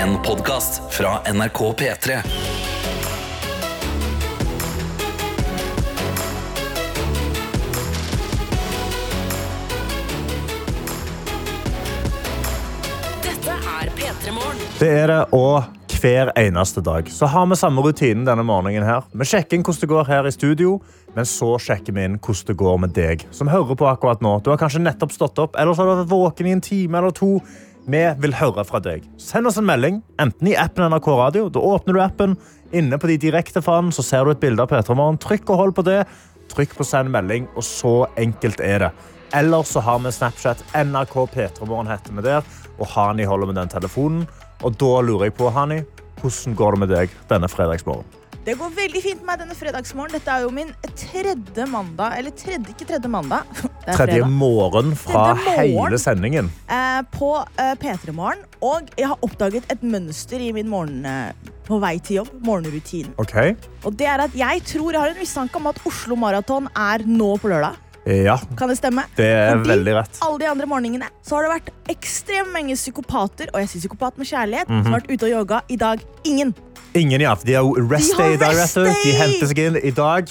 En podkast fra NRK P3. Dette er P3 Morgen. Det er det, og hver eneste dag så har vi samme rutinen denne morgenen. her. Vi sjekker inn hvordan det går her i studio, men så sjekker vi inn hvordan det går med deg som hører på akkurat nå. Du har kanskje nettopp stått opp, eller så har du vært våken i en time eller to. Vi vil høre fra deg. Send oss en melding, enten i appen NRK Radio. Da åpner du appen. Inne på de direkte fanen så ser du et bilde av P3 Morgen. Trykk og hold på det. Trykk på send melding, og så enkelt er det. Eller så har vi Snapchat. NRK P3 Morgen heter vi der. Og Hani holder med den telefonen. Og da lurer jeg på, Hani, hvordan går det med deg denne fredagsmorgen? Det går veldig fint med meg denne fredagsmorgen. Dette er jo min tredje mandag. Eller tredje, ikke tredje mandag. Det er Tredje morgen fra Tredje morgen. hele sendingen. Eh, på eh, P3 Morgen. Og jeg har oppdaget et mønster i min morgen eh, på vei til jobb. Morgenrutinen. Okay. Og det er at jeg tror jeg har en mistanke om at Oslo Maraton er nå på lørdag. Ja, Kan det stemme? det er Fordi veldig rett. Alle de andre morgenene så har det vært ekstremt mange psykopater og jeg sier psykopat med kjærlighet, Mhm. som har vært ute og yoga. I dag ingen. Ingen, ja. De har jo rest day du. De henter seg inn. I dag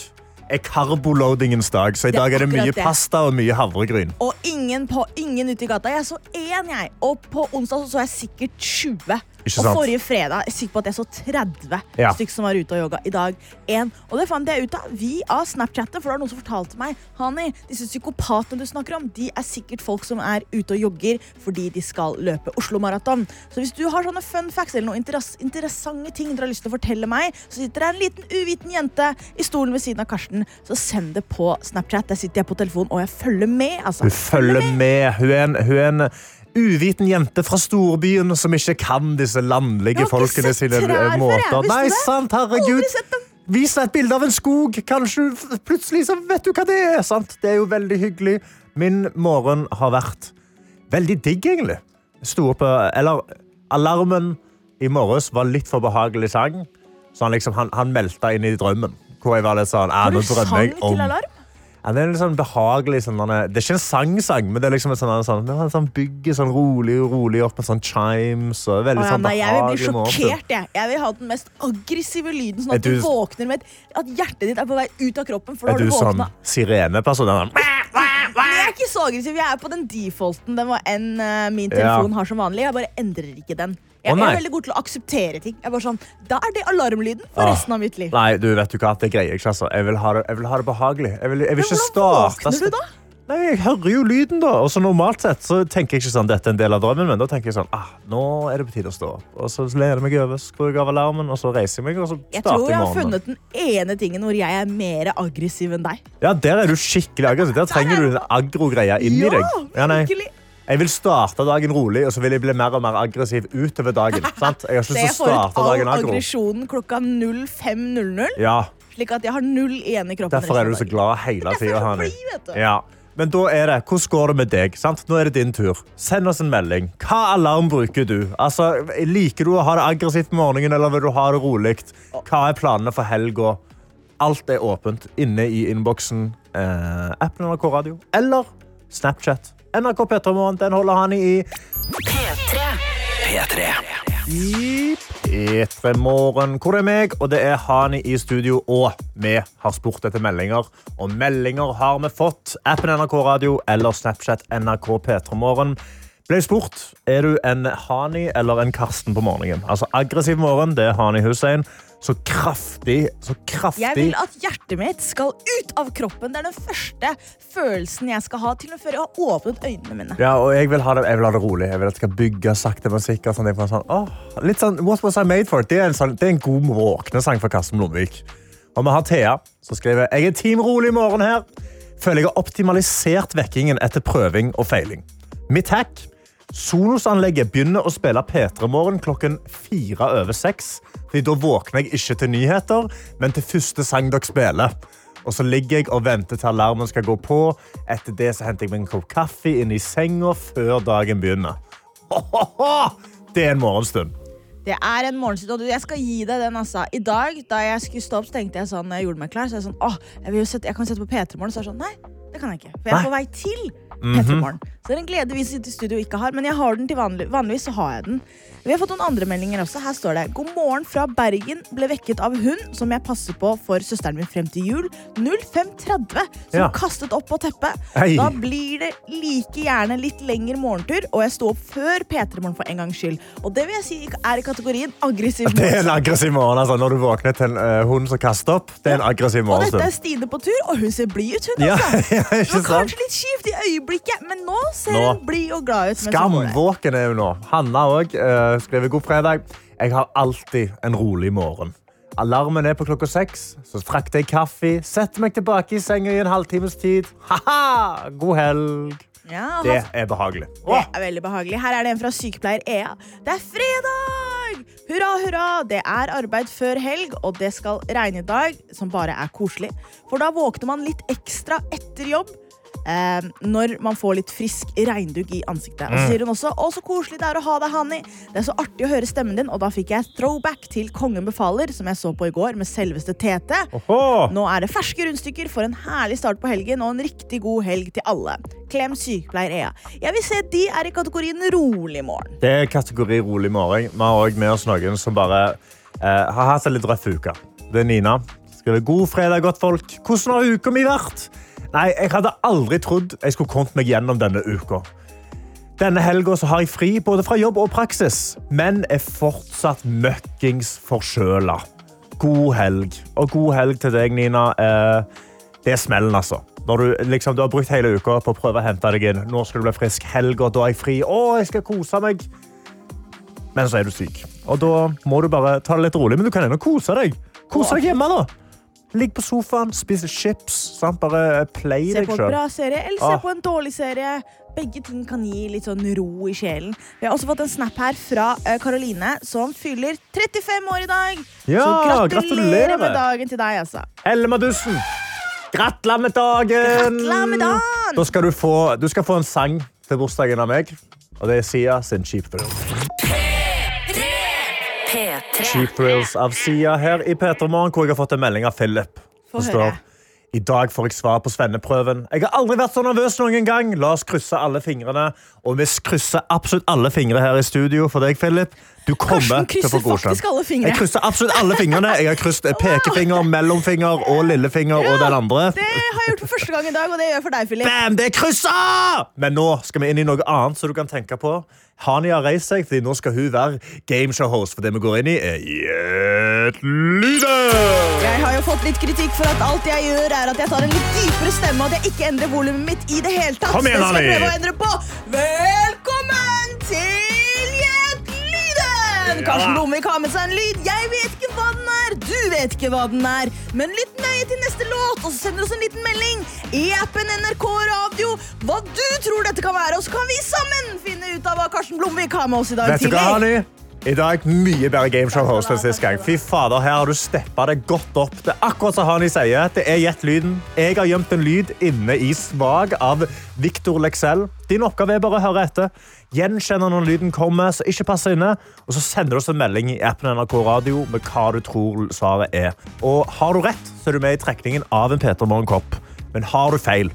er carboloadingens dag, så i dag er det mye pasta og mye havregryn. Og ingen, på, ingen ute i gata. Jeg så én, jeg. Og på onsdag så, så jeg sikkert 20. Ikke og forrige fredag jeg er sikker på at jeg så 30 Ja. stykker som var ute og yoga. I dag én. Og det fant jeg ut av via Snapchatet, for det var noen som fortalte meg Hani, disse psykopatene du snakker om, de er sikkert folk som er ute og jogger fordi de skal løpe Oslo Maraton. Så hvis du har sånne fun facts eller noen interess interessante ting du har lyst til å fortelle meg, så sitter det en liten uviten jente i stolen ved siden av Karsten, så send det på Snapchat. Der sitter jeg på telefonen, og jeg følger med. Altså. Hun følger med. Hun er en, hun er en uviten jente fra storbyen som ikke kan disse landlige folkene sine eh, måter. Nei, sant, herregud. Vis deg et bilde av en skog. Kanskje plutselig så vet du hva det er. Sant? Det er jo veldig hyggelig. Min morgen har vært veldig digg, egentlig. Sto opp, eh, eller alarmen i morges var litt for behagelig sang. Så han, liksom, han, han meldte inn i drømmen. Hvor jeg var litt sånn, ah, Har nå du sang til alarm? Ja, det er litt sånn behagelig sånn, er- Det er ikke en sang-sang, men det er liksom et sånn, sånn, er en sånn bygger sånn rolig rolig opp med sånn chimes. Og veldig ja, sånn nei, jeg vil bli sjokkert. Jeg. jeg vil ha den mest aggressive lyden, sånn Er at du, du- våkner med at hjertet ditt er på vei ut av kroppen. For da Er har du du sånn våkna. sireneperson? Sånn, jeg er ikke så aggressiv. Jeg er på den defaulten den var en eh, min telefon har som vanlig. Jeg bare endrer ikke den. Jeg, jeg er veldig god til å akseptere ting. Jeg bare sånn, da er det alarmlyden for Ah. resten av mitt liv. Nei, du vet du hva, det greier jeg ikke. Altså. Jeg, vil ha det, jeg vil ha det behagelig. Jeg vil, jeg vil ikke hvordan starte våkner du da? Nei, Jeg hører jo lyden, da. Og så Normalt sett så tenker jeg ikke sånn, dette er en del av drømmen, min. da tenker jeg sånn ah, nå er det på tide å stå opp. Og så lener jeg meg over, skrur av alarmen, og så reiser jeg meg, og så Jeg tror jeg har funnet den ene tingen hvor jeg er mer aggressiv enn deg. Ja, Der er du skikkelig aggressiv. Der trenger du den aggro-greia inni Ja, deg. Ja, nei. virkelig. Jeg vil starte dagen rolig, og så vil jeg bli mer og mer aggressiv utover dagen. Sant? Jeg har ikke lyst til å starte dagen aggro. aggresjonen klokka 05.00, Ja, slik at jeg har null igjen i kroppen. derfor er du så glad hele tida. Ja. Men da er det, hvordan går det med deg? Sant? Nå er det din tur. Send oss en melding. Hva alarm bruker du? Altså, liker du å ha det aggressivt på morgenen, eller vil du ha det rolig? Hva er planene for helga? Alt er åpent inne i innboksen. Eh, appen NRK Radio eller Snapchat. NRK P3morgen, den holder han i P3. P3. i P3 Morgen, hvor det er meg, og det er Hani i studio. Og vi har spurt etter meldinger, og meldinger har vi fått. Appen NRK Radio eller Snapchat NRK P3 Morgen. Ble spurt er du en Hani eller en Karsten på morgenen. Altså Aggressiv morgen, det er Hani Hussein. Så kraftig, så kraftig Jeg vil at hjertet mitt skal ut av kroppen. Det er den første følelsen jeg skal ha til og før jeg har åpnet øynene mine. Ja, og jeg vil ha det, jeg vil ha det rolig. Jeg vil at det skal bygge sakte, men sikkert. Sånn, sånn, åh, litt sånn, What was I made for? Det er en, sånn, det er en god våknesang for Karsten Blomvik. Og vi har Thea, som skriver Jeg er team rolig i morgen her. Føler jeg har optimalisert vekkingen etter prøving og feiling. Mitt hack Sonos-anlegget begynner å spille P3 Morgen klokken fire over seks. Fordi Da våkner jeg ikke til nyheter, men til første sang dere spiller. Og så ligger jeg og venter til alarmen skal gå på. Etter det så henter jeg meg en kopp kaffe inn i senga før dagen begynner. Det er en morgenstund. Det er en morgenstund, og jeg skal gi deg den. altså. I dag da jeg skulle stå opp, så tenkte jeg sånn, når jeg gjorde meg klar, så jeg sånn, åh, jeg, sette, jeg kan sette på P3 Morgen. Så er jeg sånn, nei, det kan jeg ikke. For jeg er på vei til P3 Morgen. Så det er en glede vi sitter i studio ikke har, men jeg har den til vanlig. Vanligvis så har jeg den. Vi har fått noen andre meldinger også. Her står det God morgen fra Bergen. Ble vekket av hund som jeg passer på for søsteren min frem til jul. 0530 som Ja. kastet opp på teppet. Hei. Da blir det like gjerne litt lengre morgentur, og jeg sto opp før P3 Morgen for en gangs skyld. Og det vil jeg si er i kategorien aggressiv morgen. Det er en aggressiv morgen. Altså. Når du våkner til en uh, hund som kaster opp, det er en aggressiv Og dette er. Stine på tur, og hun ser blid ut, hun Ja, altså. ja, Det var kanskje litt kjipt i øyeblikket, men nå ser Nå. hun blid og glad ut. Skamvåken er hun nå. Hanna òg uh, skriver god fredag. Jeg har alltid en rolig morgen. Alarmen er på klokka seks, så frakter jeg kaffe, setter meg tilbake i senga i en halvtimes tid. Ha-ha! God helg. Ja, Det er behagelig. Det er veldig behagelig. Her er det en fra sykepleier Ea. Det er fredag! Hurra, hurra! Det er arbeid før helg, og det skal regne i dag, som bare er koselig. For da våkner man litt ekstra etter jobb. Eh, når man får litt frisk regndugg i ansiktet. Og så sier hun også å så koselig det er å ha deg, Hanni. Det er så artig å høre stemmen din. Og da fikk jeg throwback til Kongen befaler, som jeg så på i går med selveste Tete. Oho! Nå er det ferske rundstykker for en herlig start på helgen og en riktig god helg til alle. Klem sykepleier Ea. Jeg vil se de er i kategorien rolig morgen. Det er kategori rolig morgen. Vi har òg med oss noen som bare eh, har hatt en litt røff uke. Det er Nina. Skriver god fredag, godt folk. Hvordan har uka mi vært? Nei, Jeg hadde aldri trodd jeg skulle kommet meg gjennom denne uka. Denne helga har jeg fri både fra jobb og praksis, men er fortsatt møkkings forkjøla. God helg. Og god helg til deg, Nina. Eh, det er smellen, altså. Når du, liksom, du har brukt hele uka på å prøve å hente deg inn. Nå skal du bli frisk. Helga, da er jeg fri. Å, jeg skal kose meg. Men så er du syk. Og da må du bare ta det litt rolig. Men du kan ennå kose deg. Kose deg hjemme, da. Ligg på sofaen, spise chips. Sant? Bare play Se på en bra serie eller se Ah. på en dårlig serie. Begge ting kan gi litt sånn ro i sjelen. Vi har også fått en snap her fra eh, Karoline, som fyller 35 år i dag. Ja, Så gratulerer gratulerer. med dagen til deg, altså. Elmadussen. Gratulerer med dagen! Med dagen! Da skal du, få, du skal få en sang til bursdagen av meg. Og det er Sia sin Cheap Thrills. P3. Cheap Thrills av Sia her i P3 Morgen, hvor jeg har fått en melding av Philip. Få Det høre. I dag får jeg svar på svenneprøven. Jeg har aldri vært så nervøs noen gang. La oss krysse alle fingrene. Og vi krysser absolutt alle fingre her i studio for deg, Philip. Du kommer til å få godkjent. Jeg krysser absolutt alle fingrene. Jeg har krysset pekefinger, mellomfinger og lillefinger og den andre. Det har jeg gjort for første gang i dag, og det gjør jeg for deg, Philip. Bam, det er kryssa! Men nå skal vi inn i noe annet som du kan tenke på. Hani har reist seg, fordi nå skal hun være gameshow-host. For det vi går inn i, er Gjett lyden! Jeg har jo fått litt kritikk for at alt jeg gjør er at jeg tar en litt dypere stemme, og at jeg ikke endrer volumet mitt i det hele tatt. Kom igjen, det skal jeg prøve å endre på. Velkommen til Gjett lyden! Karsten Blomvik har med seg en lyd. Jeg vet ikke hva den er, du vet ikke hva den er. Men lytt nøye til neste låt, og så sender oss en liten melding i appen NRK Radio hva du tror dette kan være, og så kan vi sammen finne ut av hva Karsten Blomvik har med oss i dag Vet du tidlig. I dag mye bedre gameshow-host enn sist gang. Fy fader, Her har du steppa det godt opp. Det er akkurat som Hani sier. Det er gjett lyden. Jeg har gjemt en lyd inne i svak av Victor Lexell. Din oppgave er bare å høre etter. Gjenkjenne når lyden kommer, så ikke passer inne. Og så sender du oss en melding i appen NRK Radio med hva du tror svaret er. Og har du rett, så er du med i trekningen av en Peter Morgenkopp. Men har du feil,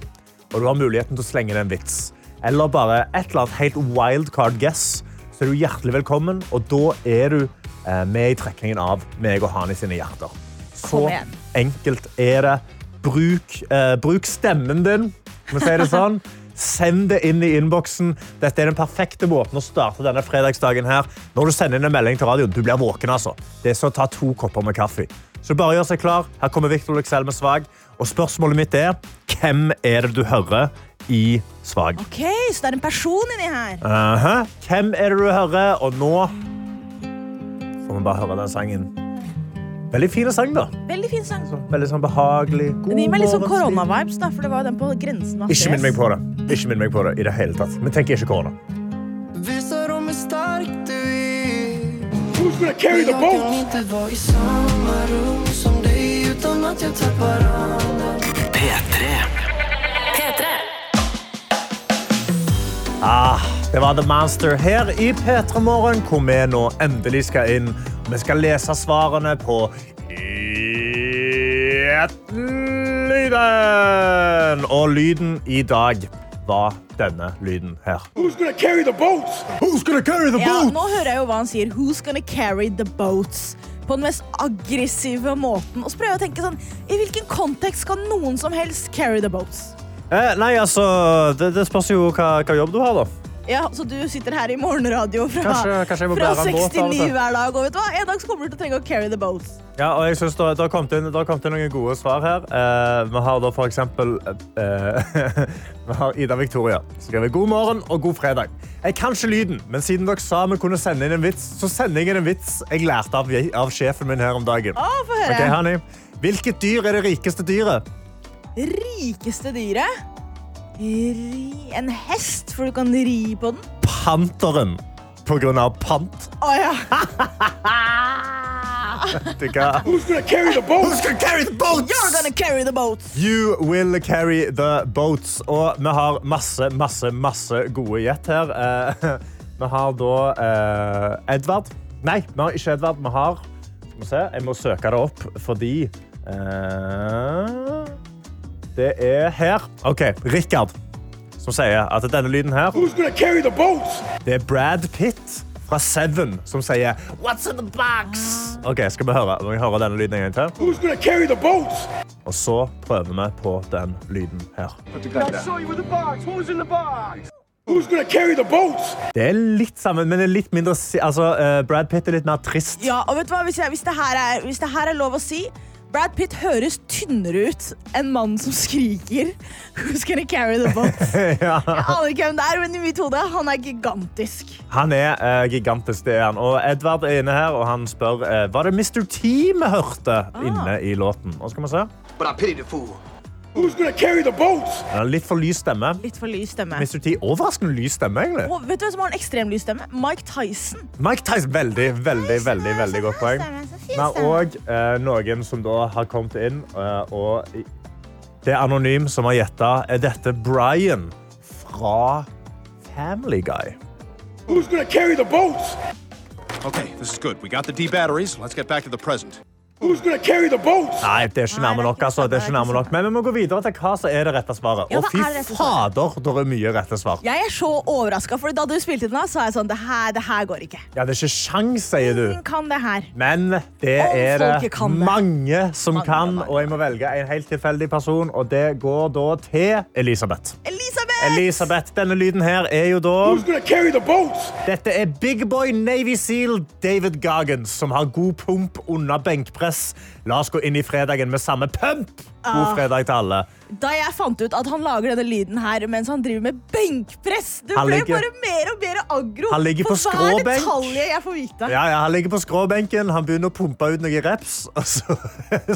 og du har muligheten til å slenge inn en vits, eller bare et eller annet helt wildcard guess, så er du hjertelig velkommen, og da er du eh, med i trekningen av meg og Hani sine hjerter. Så enkelt er det. Bruk, eh, bruk stemmen din, om vi sier det sånn. Send det inn i innboksen. Dette er den perfekte måten å starte denne fredagsdagen her. Når du sender inn en melding til radioen, du blir våken, altså. Det er som å ta to kopper med kaffe. Så bare gjør seg klar. Her kommer Victor Luxell med Svag. Og spørsmålet mitt er, hvem er det du hører i Svag? Ok, så det er en person inni her. Aha. Hvem er det du hører? Og nå får vi bare høre den sangen. Veldig fin sang, da. Veldig fin sang. Så Veldig sånn behagelig. God det gir meg litt sånn koronavibes, da, for det var jo den på grensen av Ikke minn meg på det. Ikke minn meg på det i det hele tatt. Men tenk ikke korona. Dem hur stark du kan i samma rum som dig utan att jag tappar P3. P3. Ah, det var The Monster her i P3 Morgen, hvor vi nå endelig skal inn. Vi skal lese svarene på lyden! Og lyden i dag var denne lyden her. Who's gonna carry the boats? Who's gonna carry the Ja, nå hører jeg jo hva han sier. Who's gonna carry the boats? På den mest aggressive måten. Og så prøver jeg å tenke sånn, I hvilken kontekst skal noen som helst carry the boats? Eh, nei, altså, det, det spørs jo hva, hva jobb du har, da. Ja, Så du sitter her i morgenradio fra, Kanskje- kanskje fra bære en båt 69 hver dag. Og vet du hva? En dag så kommer du til å trenge å carry the boat. Ja, og jeg synes det, har kommet inn, kom inn noen gode svar her. Eh, vi har da for eksempel eh, Vi har Ida Victoria skriver god morgen og god fredag. Jeg kan ikke lyden, men siden dere sa vi kunne sende inn en vits, så sender jeg inn en vits jeg lærte av, av sjefen min her om dagen. Å, få høre. Okay, honey. Hvilket dyr er det rikeste dyret? Rikeste dyret? Ri en hest, for du kan ri på den? Panteren. På grunn av pant. Å ja. Vet du hva? Who's gonna carry the boats? Who's gonna carry the boats? You're gonna carry the boats. You will carry the boats. Og vi har masse, masse, masse gode gjett her. Eh, vi har da eh, Edvard. Nei, vi har ikke Edvard. Vi har Skal vi se, jeg må søke det opp fordi eh, Det er her. OK, Rikard. Som sier at denne lyden her Who's gonna carry the boats? Det er Brad Pitt fra Seven som sier What's in the box? OK, skal vi høre, må vi høre denne lyden en gang til? Who's gonna carry the boats? Og så prøver vi på den lyden her. Who's gonna carry the boats? Det er litt sammen, men det er litt mindre si- altså, eh, Brad Pitt er litt mer trist. Ja, og vet du hva? Hvis, jeg, hvis, det her er, hvis det her er lov å si Brad Pitt høres tynnere ut enn mannen som skriker Who's gonna carry the boat?' Ja. Jeg aner ikke hvem det er, men i mitt hode, han er gigantisk. Han er uh, gigantisk, det er han. Og Edvard er inne her, og han spør uh, Var det Mr. T vi hørte inne i låten. Og skal vi se. But I pity the fool. Who's gonna carry the boats? Han har litt for lys stemme. Litt for lys stemme. Mr. T, Overraskende lys stemme, egentlig. Og vet du hvem som har en ekstrem lys stemme? Mike Tyson. Mike Tyson, veldig, veldig, veldig, veldig godt poeng. Men òg eh, noen som da har kommet inn, eh, og det er anonym som har gjetta. Er dette Brian fra Family Guy? Who's gonna carry the boats? Okay, this is good. We got the D batteries. Let's get back to the present. Who's gonna carry the boats? Nei, det er ikke nærme nok. altså. Det er ikke nærme nok. Men vi må gå videre til hva som er det rette svaret. Ja, hva fy er det rette svaret? fader, det er mye rette svar. Jeg er så overraska, for da du spilte den, av, så er jeg sånn Det her, det her går ikke. Ja, det er ikke sjans, sier du. Ingen kan det her. Men det Om er folket det kan det. mange som Mange, kan, mange. og jeg må velge en helt tilfeldig person, og det går da til Elisabeth. Elisabeth! Elisabeth, denne lyden her er jo da Who's gonna carry the boats? Dette er Big Boy Navy Seal David Goggins, som har god pump under benkpress. La oss gå inn i fredagen med samme pump. God Ah. fredag til alle. Da jeg fant ut at han lager denne lyden her mens han driver med benkpress, det ble ligger- bare mer og mer aggro. Han ligger på for hver detalj jeg får vite. Ja, ja, han ligger på skråbenken, han begynner å pumpe ut noen reps, og så,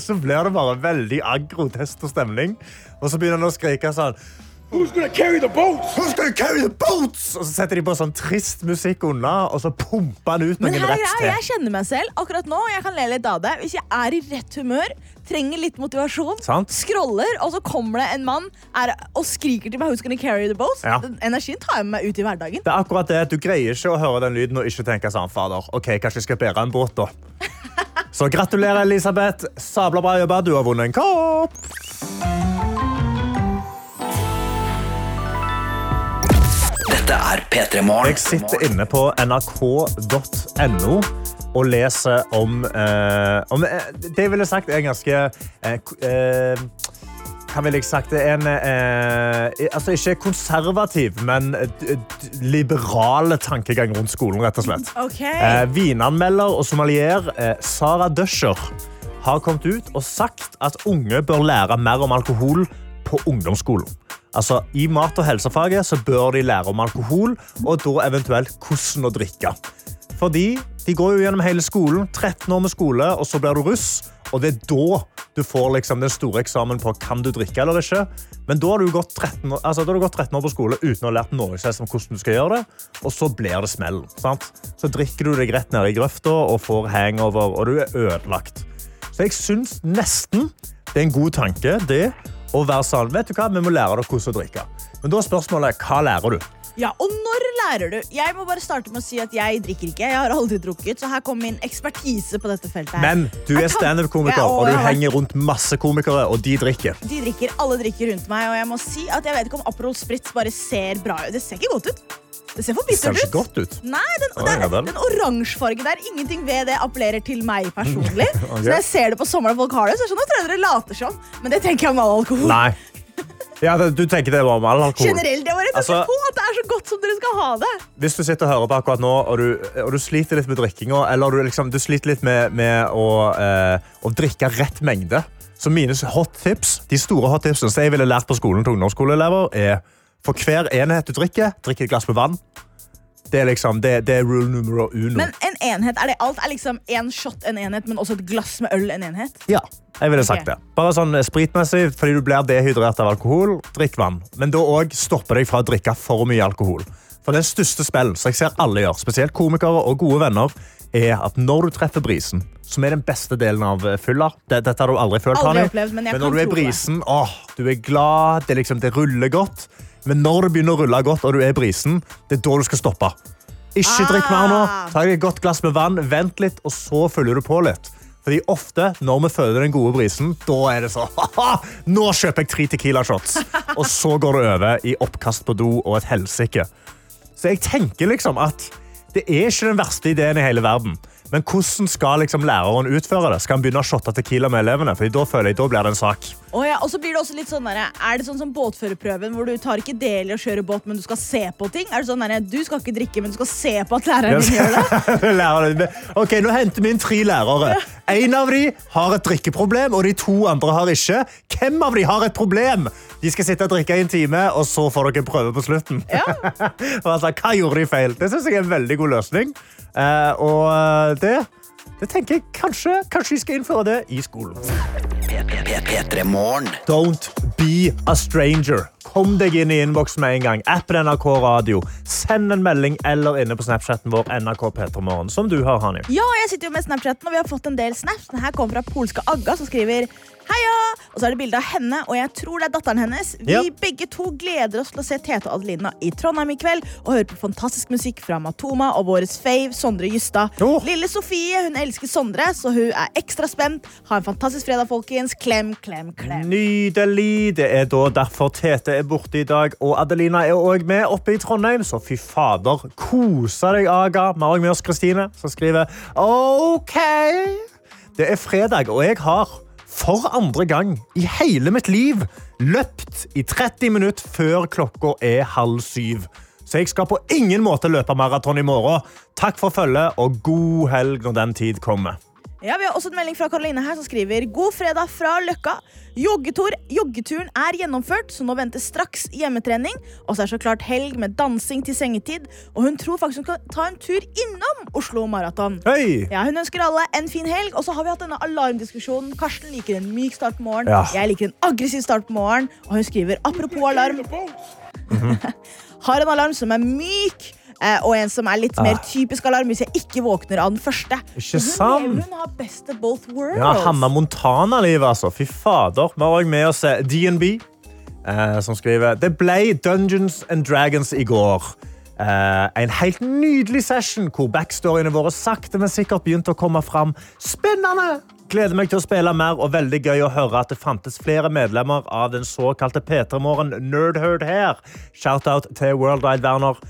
så blir det bare veldig aggro test og stemning. Og så begynner han å skrike sånn Who's gonna carry the boats? Who's gonna carry the boats? Og så setter de på sånn trist musikk unna, og så pumper han ut noen her til. jeg, jeg kjenner meg selv akkurat nå. Jeg kan le litt av det. Hvis jeg er i rett humør, trenger litt motivasjon, Sant. scroller, og så kommer det en mann er, og skriker til meg Who's gonna carry the boats? Ja. Den energien tar jeg med meg ut i hverdagen. Det er akkurat det, Du greier ikke å høre den lyden og ikke tenke sånn, fader, ok, kanskje jeg skal bære en båt da. Så gratulerer, Elisabeth. Sabla bra jobba, du har vunnet en kopp. Dette er P3 Morgen. Jeg sitter inne på nrk.no og leser om, eh, om eh, Det jeg ville sagt er en ganske eh, eh, Hva ville jeg sagt? Det er en eh, altså Ikke konservativ, men liberale tankegang rundt skolen, rett og slett. Okay. Eh, vinanmelder og sommelier eh, Sara Døscher har kommet ut og sagt at unge bør lære mer om alkohol på ungdomsskolen. Altså, I mat- og helsefaget så bør de lære om alkohol, og da eventuelt hvordan å drikke. Fordi de går jo gjennom hele skolen, 13 år med skole, og så blir du russ. Og det er da du får liksom den store eksamen på kan du drikke eller ikke. Men da har du gått 13 år, altså, gått 13 år på skole uten å ha lært noe selv om hvordan du skal gjøre det. Og så blir det smell. Sant? Så drikker du deg rett ned i grøfta og får hangover, og du er ødelagt. Så jeg syns nesten det er en god tanke det å være sånn, vet du hva, vi må lære deg hvordan å drikke. Men da er spørsmålet, hva lærer du? Ja, og når lærer du? Jeg må bare starte med å si at jeg drikker ikke. Jeg har aldri drukket, så her kommer min ekspertise på dette feltet. her. Men du er standup-komiker, og du henger rundt masse komikere, og de drikker. De drikker, alle drikker rundt meg, og jeg må si at jeg vet ikke om Aperol Spritz bare ser bra ut. Det ser ikke godt ut. Det ser for bittert ut. godt ut. Nei, den, Oi, det ja den oransje fargen der, ingenting ved det appellerer til meg personlig. okay. Så når jeg ser det på sommeren folk har det, så jeg det at dere later som. Men det tenker jeg om all alkohol. Nei. Ja, du tenker det var om all alkohol. Generelt, bare tenker Altså- på at det er så godt som dere skal ha det. Hvis du sitter og hører på akkurat nå, og du, og du sliter litt med drikkinga, eller du, liksom, du sliter litt med, med å, eh, å drikke rett mengde, så mine hot tips, de store hot tipsene som jeg ville lært på skolen til ungdomsskoleelever, er for hver enhet du drikker, drikk et glass med vann. Det er, liksom, det, det er rule numero uno. Men en enhet, er det alt? Er liksom en shot en enhet, men også et glass med øl en enhet? Ja, jeg ville sagt okay. det. Bare sånn eh, spritmessig, fordi du blir dehydrert av alkohol, drikk vann. Men da òg stoppe deg fra å drikke for mye alkohol. For den største spillen som jeg ser alle gjør, spesielt komikere og gode venner, er at når du treffer brisen, som er den beste delen av eh, fylla det, Dette har du aldri følt, Aldri opplevd, men jeg når du er brisen, åh, du er glad, det, liksom, det ruller godt. Men når det begynner å rulle godt, og du er brisen, det er da du skal stoppe. Ikke drikk mer nå. Ah. Ta deg et godt glass med vann, vent litt, og så følger du på litt. Fordi ofte, når vi føler den gode brisen, da er det sånn Nå kjøper jeg tre Tequila shots. Og så går det over i oppkast på do og et helsike. Så jeg tenker liksom at det er ikke den verste ideen i hele verden. Men hvordan skal liksom læreren utføre det? Skal han begynne å shotte Tequila med elevene? Fordi da føler jeg, da blir det en sak. Og, ja, og så blir det også litt sånn der, Er det sånn som båtførerprøven, hvor du tar ikke del i å kjøre båt, men du skal se på ting? Er det sånn der, Du skal ikke drikke, men du skal se på at læreren din gjør det? Ok, Nå henter vi inn tre lærere. En av dem har et drikkeproblem, og de to andre har ikke. Hvem av dem har et problem? De skal sitte og drikke i en time, og så får dere en prøve på slutten. Og altså, hva gjorde de feil? Det synes jeg er en veldig god løsning. Eh, og eh, det, det tenker jeg kanskje, vi skal innføre det i skolen. P3 Morgen. Don't be a stranger. Kom deg inn i innboksen med en gang. Appen NRK Radio. Send en melding eller inne på Snapchatten vår NRK P3morgen, som du har, Hanif. Ja, jeg sitter jo med Snapchaten, og vi har fått en del snaps. Den her kommer fra polske Agga, som skriver Heia! Og så er det bilde av henne, og jeg tror det er datteren hennes. Vi Ja. begge to gleder oss til å se Tete og Adelina i Trondheim i kveld og høre på fantastisk musikk fra Matoma og vår fave Sondre Justad. Oh. Lille Sofie hun elsker Sondre, så hun er ekstra spent. Ha en fantastisk fredag, folkens. Klem, klem, klem. Nydelig. Det er da derfor Tete er borte i dag, og Adelina er òg med oppe i Trondheim. Så fy fader, kosa deg, Aga. Vi har òg med oss Kristine, som skriver OK. Det er fredag, og jeg har for andre gang i hele mitt liv løpt i 30 minutter før klokka er halv syv. Så jeg skal på ingen måte løpe maraton i morgen. Takk for følget, og god helg når den tid kommer. Ja, Vi har også en melding fra Karoline her som skriver God fredag fra Løkka. Joggetur, joggeturen er gjennomført, så nå venter straks hjemmetrening. Og så er det så klart helg med dansing til sengetid. Og hun tror faktisk hun kan ta en tur innom Oslo Maraton. Hey! Ja, Hun ønsker alle en fin helg. Og så har vi hatt denne alarmdiskusjonen. Karsten liker en myk start på morgenen. Ja. Jeg liker en aggressiv start på morgenen. Og hun skriver apropos alarm. Har en alarm som er myk. Eh, Og en som er litt mer typisk alarm hvis jeg ikke våkner av den første. Ah. Ikke sant? hun har best of both worlds. Ja, Hanna Montana-livet, altså. Fy fader. Vi har òg med oss eh, DNB, eh, som skriver Det ble Dungeons and Dragons i går. Eh, en helt nydelig session hvor backstoryene våre sakte, men sikkert begynte å komme fram. Spennende! Gleder meg til å spille mer, og veldig gøy å høre at det fantes flere medlemmer av den såkalte P3 Morgen Nerdherd her. Shout-out til World Wide Werner.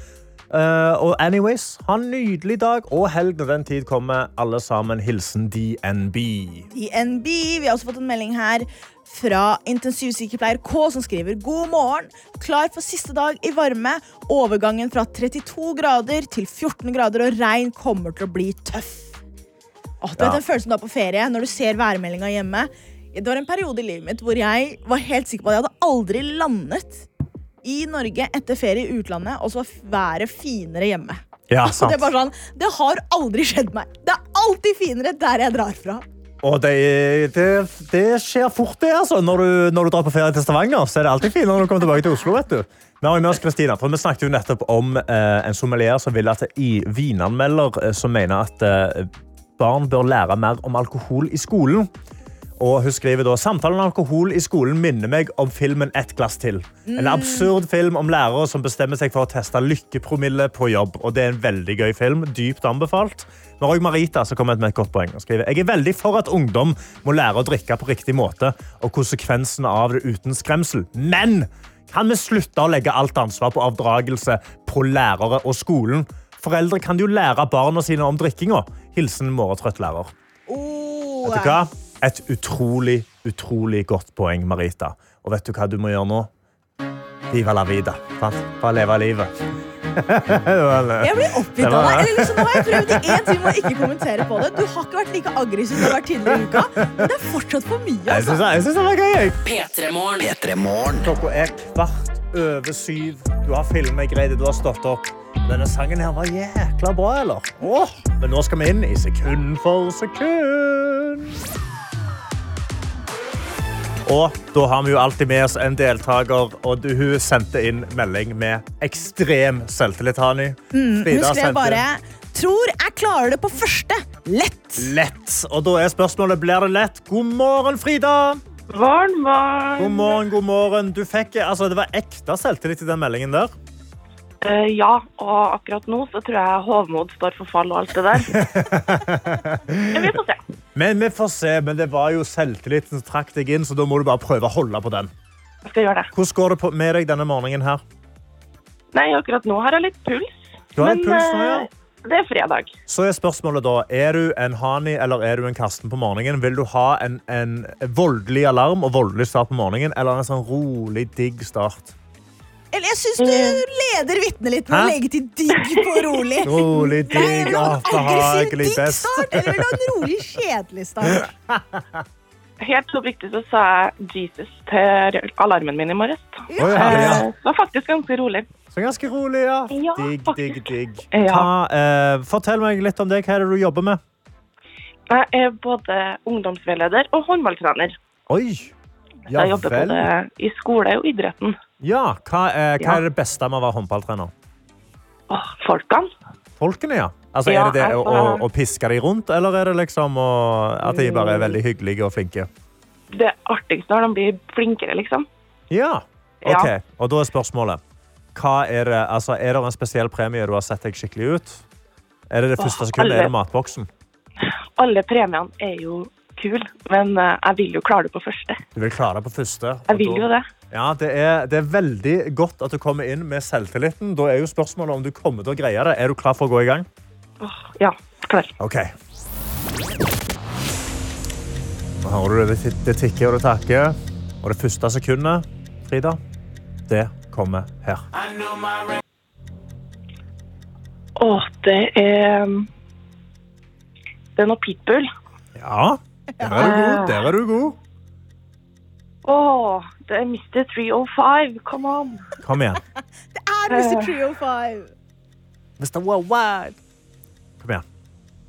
Eh, og anyways, ha en nydelig dag og helg når den tid kommer. Alle sammen hilsen DNB. DNB. Vi har også fått en melding her fra intensivsykepleier K, som skriver God morgen. Klar for siste dag i varme. Overgangen fra 32 grader til 14 grader og regn kommer til å bli tøff. Åh, du Ja. vet den følelsen du har på ferie når du ser værmeldinga hjemme. Det var en periode i livet mitt hvor jeg var helt sikker på at jeg hadde aldri landet i Norge etter ferie i utlandet, og så været finere hjemme. Ja, sant. det, sånn, det har aldri skjedd meg. Det er alltid finere der jeg drar fra. Og det, det, det skjer fort, det. altså. Når du, når du drar på ferie til Stavanger, så er det alltid finere når du kommer tilbake til Oslo. vet du. Vi har med oss Kristina, for vi snakket jo nettopp om eh, en sommelier som vil at i vinanmelder eh, som mener at eh, barn bør lære mer om alkohol i skolen. Og hun skriver da, Samtalen om alkohol i skolen minner meg om filmen Et glass til. En absurd film om lærere som bestemmer seg for å teste lykkepromille på jobb. Og det er en veldig gøy film. Dypt anbefalt. Når òg Marita som kommer med et godt poeng. og skriver, Jeg er veldig for at ungdom må lære å drikke på riktig måte og konsekvensene av det uten skremsel. Men kan vi slutte å legge alt ansvar på avdragelse på lærere og skolen? Foreldre kan jo lære barna sine om drikkinga. Hilsen morgentrøtt lærer. Oh, Vet du hva? Et utrolig, utrolig godt poeng, Marita. Og vet du hva du må gjøre nå? Viva la vida. Sant? Bare leve livet. Jeg blir oppgitt av deg. Liksom, nå har jeg prøvd i én time å ikke kommentere på det. Du har ikke vært like aggressiv som du har vært tidligere i uka, men det er fortsatt for mye. Jeg Altså. jeg synes det var gøy. Petremorne. P3 Morgen. P3 Morgen. Klokka er kvart over syv. Du har filmet greit, du har stått opp. Denne sangen her var jækla bra, eller? Åh, men nå skal vi inn i sekund for sekund. Og da har vi jo alltid med oss en deltaker, og du, hun sendte inn melding med ekstrem selvtillit, Hani. Hun skrev bare 'Tror jeg klarer det på første'. Lett. lett. Og da er spørsmålet, blir det lett? God morgen, Frida. Morgen, morgen. God morgen, god morgen. Du fikk, altså, det var ekte selvtillit i den meldingen der. Eh, ja, og akkurat nå så tror jeg hovmod står for fall og alt det der. Men vi får se. Men vi får se, men det var jo selvtilliten som trakk deg inn, så da må du bare prøve å holde på den. Jeg skal gjøre det. Hvordan går det med deg denne morgenen her? Nei, akkurat nå har jeg litt puls. Du har litt men, puls nå, ja. eh, det er fredag. Så er spørsmålet da, er du en Hani eller er du en Karsten på morgenen? Vil du ha en, en voldelig alarm og voldelig start på morgenen, eller en sånn rolig, digg start? Eller jeg syns du leder vitnet litt med å legge til digg på rolig. Rolig, digg, behagelig digg best. start, eller vil du ha en rolig, kjedelig start? Helt oppriktig så sa jeg Jesus til alarmen min i morges. Å, ja, ja. Det var faktisk ganske rolig. Så ganske rolig, ja. Ja, Digg, digg, digg. Ja. Hva, eh, fortell meg litt om deg. Hva er det du jobber med? Jeg er både ungdomsveileder og håndballtrener. Oi, ja jeg jobber vel. både i skole og idretten. Ja, hva er, hva er det beste med å være håndballtrener? Åh, folkene. Folkene, ja. Altså, er det det å, å, å piske de rundt, eller er det liksom å, at de bare er veldig hyggelige og flinke? Det artigste når de blir flinkere, liksom. Ja. Ok, og da er spørsmålet. Hva er det, altså, er det en spesiell premie du har sett deg skikkelig ut? Er det det første Åh, sekundet? alle. Er det matboksen? Alle premiene er jo kule, men eh, jeg vil jo klare det på første. Du vil klare det på første. Jeg vil da- jo det. Ja, det er, det er veldig godt at du kommer inn med selvtilliten. Da er jo spørsmålet om du kommer til å greie det. Er du klar for å gå i gang? Oh, ja, klar. Ok. Nå hører du det, det, tikker og det takker. Og det første sekundet, Frida, det kommer her. Åh, det er Det er noe pitbull. Ja, der er du god. Der er du god. Åh, det er Mr. 305. Come on. Kom igjen. Det Er Mr. 305. Mr. Worldwide. Kom igjen.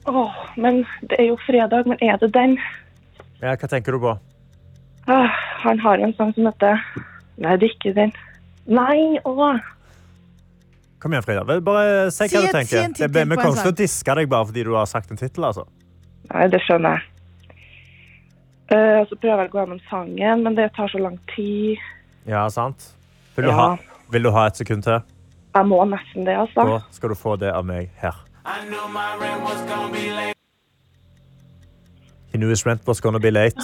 Åh, men det er jo fredag, men er det den? Ja, hva tenker du på? Ah, han har en sang som heter Nei, det er ikke den. Nei, åh. Kom igjen, Frida. Bare si hva du tenker. Det- Vi kommer ikke til å diske deg bare fordi du har sagt en tittel. Altså. Nei, det skjønner jeg. Eh, så prøver jeg å gå gjennom sangen, men det tar så lang tid. Ja, sant? Vil du, Ja. ha, vil du ha et sekund til? Jeg må nesten det, altså. Da skal du få det av meg her. He knew his rent was gonna be late.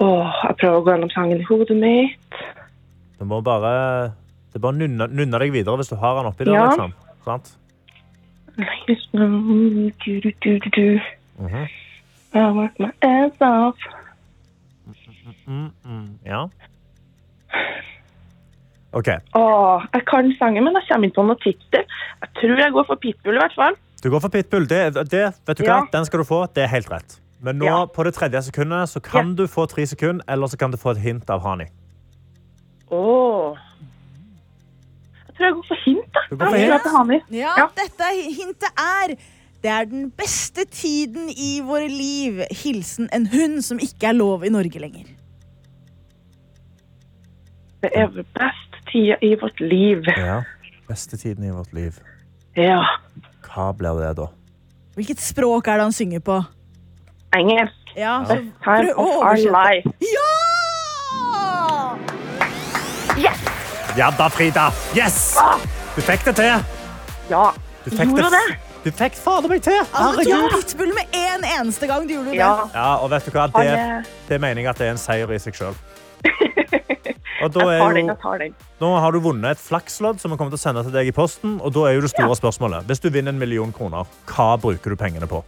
Åh, jeg prøver å gå gjennom sangen i hodet mitt. Du må bare Det er bare nunne, nunne deg videre hvis du har den oppi der. Ja. Liksom. Sant? Mhm. I work my ass off. Mm, mm. Ja. OK. Åh, jeg kan sangen, men jeg kommer ikke på noe tittel. Jeg tror jeg går for Pitbull i hvert fall. Du går for pitbull. Det, det, vet du hva? Den skal du få. Det er helt rett. Men nå, Ja. på det tredje sekundet så kan du få tre sekunder, eller så kan du få et hint av Hani. Åh. Jeg tror jeg går for hint, da. Du går for hint? Ja, Ja. dette hintet er Det er den beste tiden i våre liv. Hilsen en hund som ikke er lov i Norge lenger. Det er den best tida i vårt liv. Ja. Beste tiden i vårt liv. Ja. Hva blir det da? Hvilket språk er det han synger på? Engelsk. Ja, så Time prøv å of our oversette. life. Ja! Ja da, Frida. Yes! Du fikk det til. Ja, Du fikk gjorde det. det. Du fikk fader meg til. Altså, du tok pitbull med en eneste gang du gjorde det. Ja, Ja, og vet du hva? Det, det. mener jeg at det er en seier i seg sjøl. Og da er den, jo, jeg tar den. nå har du vunnet et flakslodd som vi kommer til å sende til deg i posten. Og da er jo det store spørsmålet. Hvis du vinner en million kroner, hva bruker du pengene på?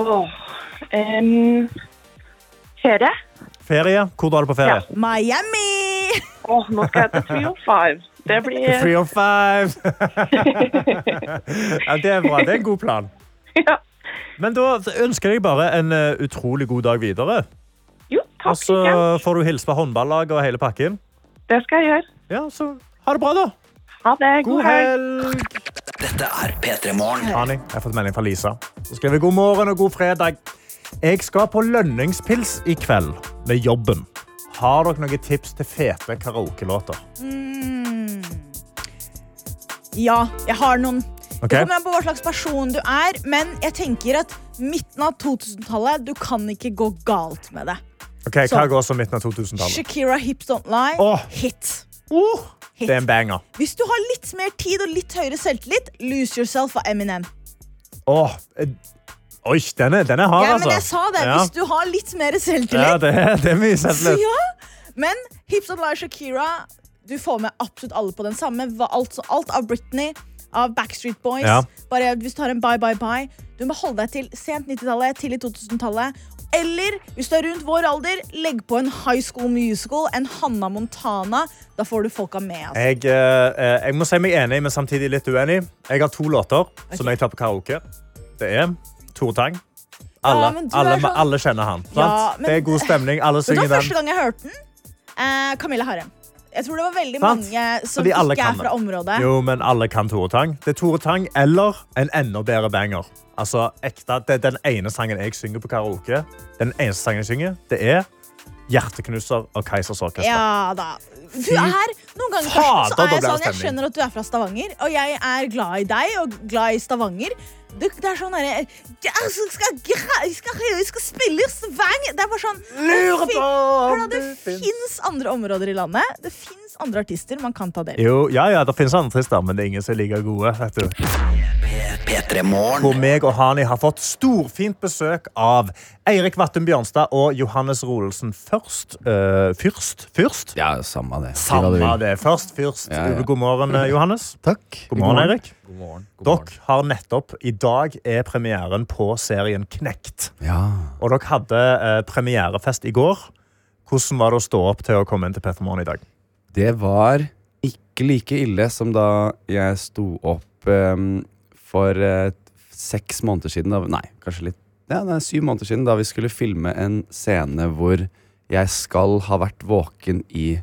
Åh, um, ferie? Ferie? Hvor drar du på ferie? Miami! Åh, nå skal jeg til 305. Det blir... 305! ja, det er bra. Det er en god plan. Ja. Men da ønsker jeg bare en eh, utrolig god dag videre. Jo, takk. Og så får du hilse på håndballaget og hele pakken. Det skal jeg gjøre. Ja, så ha det bra, da. Ha det. God God helg. Dette er P3 Morgen. Ani, jeg har fått melding fra Lisa. Så skriver god morgen og god fredag. Jeg skal på lønningspils i kveld med jobben. Har dere noen tips til fete karaokelåter? Mm. Ja, jeg har noen. Okay. Det kommer an på hva slags person du er, men jeg tenker at midten av 2000-tallet, du kan ikke gå galt med det. Ok, Så- Hva går som midten av 2000-tallet? Shakira Hips Don't Lie, Oh. hit. Oh, Hit. det er en banger. Hvis du har litt mer tid og litt høyere selvtillit, Lose Yourself av Eminem. Åh, eh, Oi, den er, den er hard, Ja, altså. men jeg sa det, Ja. hvis du har litt mer selvtillit. Ja, det det er mye Så selvtillit. ja. Men Hips Don't Lie Shakira, du får med absolutt alle på den samme. Alt, alt av Britney, av Backstreet Boys. Ja. Bare hvis du har en Bye Bye Bye. Du må holde deg til sent 90-tallet, tidlig 2000-tallet. Eller hvis du er rundt vår alder, legg på en High School Musical, en Hanna Montana. Da får du folka med. Altså. Jeg, eh, jeg må si meg enig, men samtidig litt uenig. Jeg har to låter som jeg tar på karaoke. Det er Tore Tang. Alle, Ja, alle, sånn- alle kjenner han. Ja, men- det er god stemning. Alle synger den. Det var Første gang jeg hørte den, eh, Camilla Harem. Jeg tror det var veldig Sant? mange som ikke er fra området. Jo, men alle kan Tore Tang. Det er Tore Tang eller en enda bedre banger. Altså, ekte, det er den ene sangen jeg synger på karaoke. Den eneste sangen jeg synger, det er Hjerteknuser av Keisers Orkester. Ja da. Du er noen ganger Fader, så er jeg sånn, jeg skjønner at du er fra Stavanger, og jeg er glad i deg og glad i Stavanger. Det, det er sånn derre Vi skal, gra- skal, skal spille i Stavanger Det er bare sånn Lurer på om det det fins andre områder i landet. Det fins andre artister man kan ta del i. Jo, ja, ja, det finnes andre artister, men det er ingen som er like gode. Vet du. P3 Morgen. Hvor meg og Hani har fått storfint besøk av Eirik Vattum Bjørnstad og Johannes Rolelsen først. eh, fyrst? Fyrst? Ja, samme det. Samme det. Først fyrst. Ja, ja. God morgen, eh, Johannes. Takk. God morgen, Eirik. God morgen. God Dere har nettopp I dag er premieren på serien Knekt. Ja. Og dere hadde eh, premierefest i går. Hvordan var det å stå opp til å komme inn til Petter Morgen i dag? Det var ikke like ille som da jeg sto opp em, for eh, seks måneder siden. Da, nei, kanskje litt ja, det er syv måneder siden, da vi skulle filme en scene hvor jeg skal ha vært våken i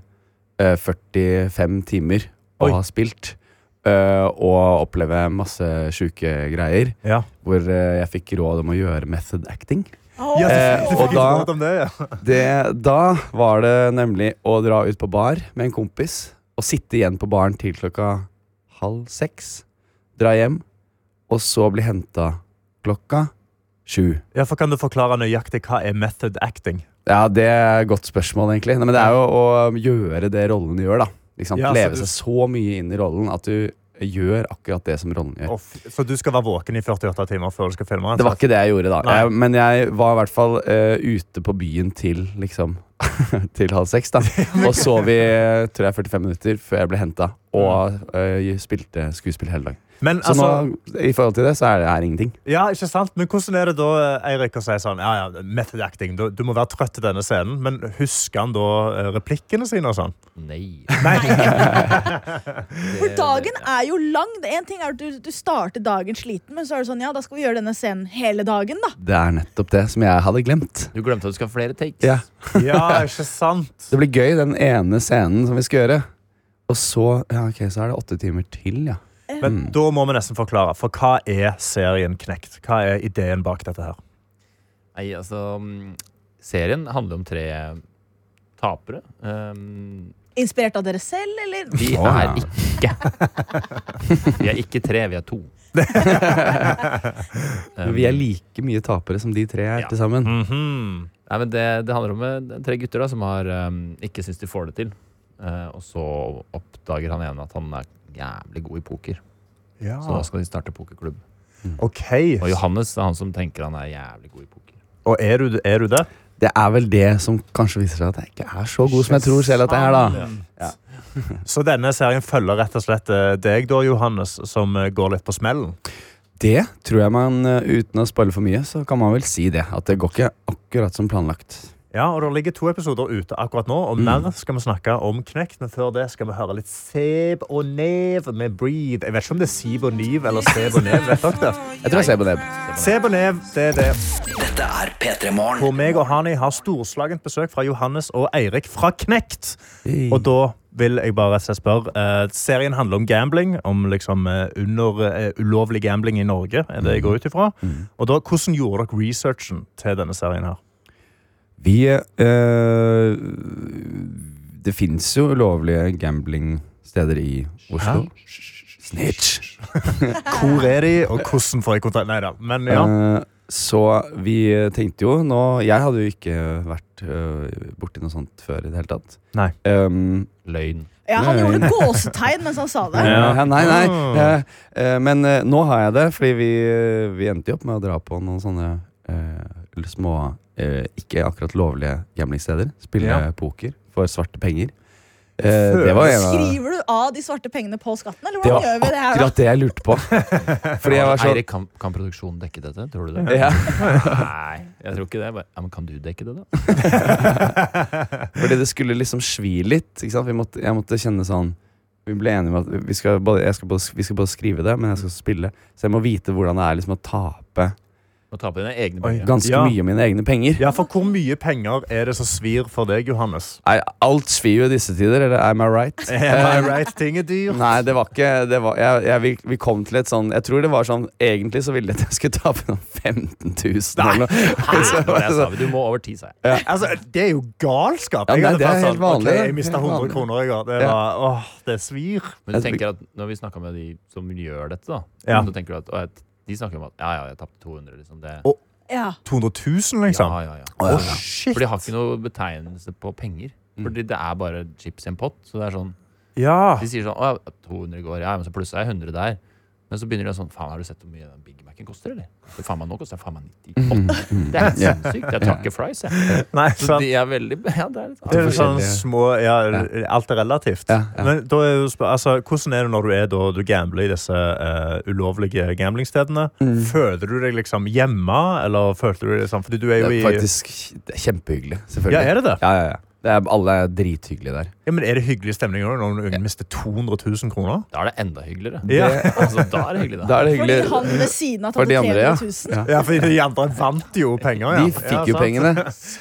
eh, 45 timer og Oi. ha spilt. eh, og oppleve masse sjuke greier. Ja. Hvor eh, jeg fikk råd om å gjøre method acting. Ja, Eh, du og da- råd om det, ja. Det, da var det nemlig å dra ut på bar med en kompis og sitte igjen på baren til klokka halv seks. Dra hjem, og så bli henta klokka sju. ja, for Kan du forklare nøyaktig hva er method acting? Ja, det er et godt spørsmål, egentlig. Nei, men det er jo å gjøre det rollen gjør, da. Liksom, Ja, Leve du- seg så mye inn i rollen at du gjør akkurat det som rollen gjør. Og Så du skal være våken i 48 timer før du skal filme? Det var ikke det jeg gjorde, da. Jeg, men jeg var i hvert fall uh, ute på byen til liksom Til halv seks, da. Og sov i tror jeg, 45 minutter før jeg ble henta. Og eh, spilte skuespill hele dagen. Men Så altså, nå, i forhold til det, så er det her ingenting. ja, ikke sant? Men hvordan er det da, Eirik, å si sånn Ja, ja, method acting. Du, du må være trøtt i denne scenen, men husker han da eh, replikkene sine og sånn? Nei. Nei. For dagen er jo lang. En ting er at du, du starter dagen sliten, men så er det sånn, ja, da skal vi gjøre denne scenen hele dagen, da. Det er nettopp det som jeg hadde glemt. Du glemte at du skal ha flere takes. Ja. Ja, ikke sant? Det blir gøy, den ene scenen som vi skal gjøre. Og så ja, ok, så er det åtte timer til, ja. Men Mm. da må vi nesten forklare. For hva er serien Knekt? Hva er ideen bak dette her? Nei, altså mm, Serien handler om tre tapere. Um, Inspirert av dere selv, eller? vi er ikke Vi er ikke tre, vi er to. Men vi er like mye tapere som de tre er Ja. til sammen. Mhm. Nei, men det, det handler om eh, tre gutter da, som har, um, ikke syns de får det til. Uh, og så oppdager han ene at han er jævlig god i poker. Ja. Så da skal de starte pokerklubb. OK. Og Johannes er han som tenker han er jævlig god i poker. Og er du, er du det? Det er vel det som kanskje viser seg at jeg ikke er så god som jeg tror selv at jeg er, da. Ja. Så denne serien følger rett og slett eh, deg, da, Johannes, som går litt på smellen? Det tror jeg man, eh, uten å spoile for mye, så kan man vel si det. At det går ikke akkurat som planlagt. Ja, og Det ligger to episoder ute akkurat nå, og mer skal vi snakke om Knekt. Men før det skal vi høre litt Seb og Nev med Breathe. Jeg vet ikke om det er Sib og Niv eller Seb og Nev. vet dere det? Jeg tror det er Seb og Nev. Seb og Nev, det er det. Dette er P3 Morgen. Hvor meg og Hani har storslagent besøk fra Johannes og Eirik fra Knekt. Og da vil jeg bare spørre. eh, serien handler om gambling, om liksom eh, under, eh, ulovlig gambling i Norge, er det jeg går ut ifra. Og da, hvordan gjorde dere researchen til denne serien her? Vi eh, Det fins jo ulovlige gamblingsteder i Oslo. Snitch. Hvor er de, og hvordan får jeg kontakt? Nei da, men ja. Eh, så vi tenkte jo nå Jeg hadde jo ikke vært uh, borti noe sånt før i det hele tatt. Nei. Um, Løgn. Ja, han gjorde gåsetegn mens han sa det. Ja, nei, nei. Ah. Eh, eh, men nå har jeg det, fordi vi, vi endte jo opp med å dra på noen sånne uh, små, eh, ikke akkurat lovlige gamblingsteder. Spille Ja. poker for svarte penger. Eh, det var en av Skriver du av de svarte pengene på skatten, eller Det hvordan var gjør vi det her? da? akkurat det jeg lurte på. Fordi jeg var sånn Eirik, kan, kan produksjonen dekke dette? Tror du det? ja, Nei, jeg tror ikke det. Bare, ja, men kan du dekke det, da? Fordi det skulle liksom svi litt. Ikke sant? Vi måtte, jeg måtte kjenne sånn Vi ble enige om at vi skal, både, jeg skal både, vi skal både skrive det, men jeg skal spille. Så jeg må vite hvordan det er liksom å tape Må ta på dine egne Oi. penger. ganske Ja. mye av mine egne penger. ja, for hvor mye penger er det som svir for deg, Johannes? Nei, alt svir jo i disse tider, eller am I right? Am I right? Ting er dyrt. Nei, det var ikke det var, jeg, jeg, vi, vi kom til et sånn Jeg tror det var sånn Egentlig så ville jeg at jeg skulle tape noen 15 000 eller noe. Nei, Så- sa. Du må over ti, sa jeg. Altså, det er jo galskap. Ja, nei, det er helt sånn, vanlig, ok, jeg mista 100 vanlig. kroner i går. Det, Ja. var, åh, det svir. Men du tenker at når vi snakker med de som gjør dette, da Ja. så tenker du at, å, De snakker om at ja, ja, jeg tapte 200. Liksom. Det, Og- Ja. 200 000, liksom? ja, ja, ja. Å, ja, Åh, shit. For de har ikke noe betegnelse på penger. Fordi det er bare chips i en pott. Så det er sånn Ja. De sier sånn Å, ja, 200 i går, ja, men så plussa jeg 100 der. Men så begynner de sånn Faen, har du sett hvor mye den Big Mac-en koster, eller? Det faen meg, nå koster faen meg 98. Det er helt sinnssykt. Jeg tar ikke fries, jeg. Nei, Så sant. de er veldig Ja, det er litt Det er sånn små ja, Alt er relativt. Ja, ja. Men da er jo, altså, hvordan er det når du er da du gambler i disse uh, ulovlige gamblingstedene? Mm. Føler du deg liksom hjemme, eller følte du deg liksom Fordi du er jo i Det er faktisk er kjempehyggelig, selvfølgelig. Ja, er det det? Ja, ja, ja. Det er, alle er drithyggelige der. Ja, men Er det hyggelig stemning når noen mister 200 000 kroner? Da er det enda hyggeligere. Ja. Altså, da er det hyggelig, da. Da det Fordi han ved siden av tatt de ja. 300 000. ja. Ja, for de andre vant jo penger. Ja. De fikk ja, jo sant. pengene.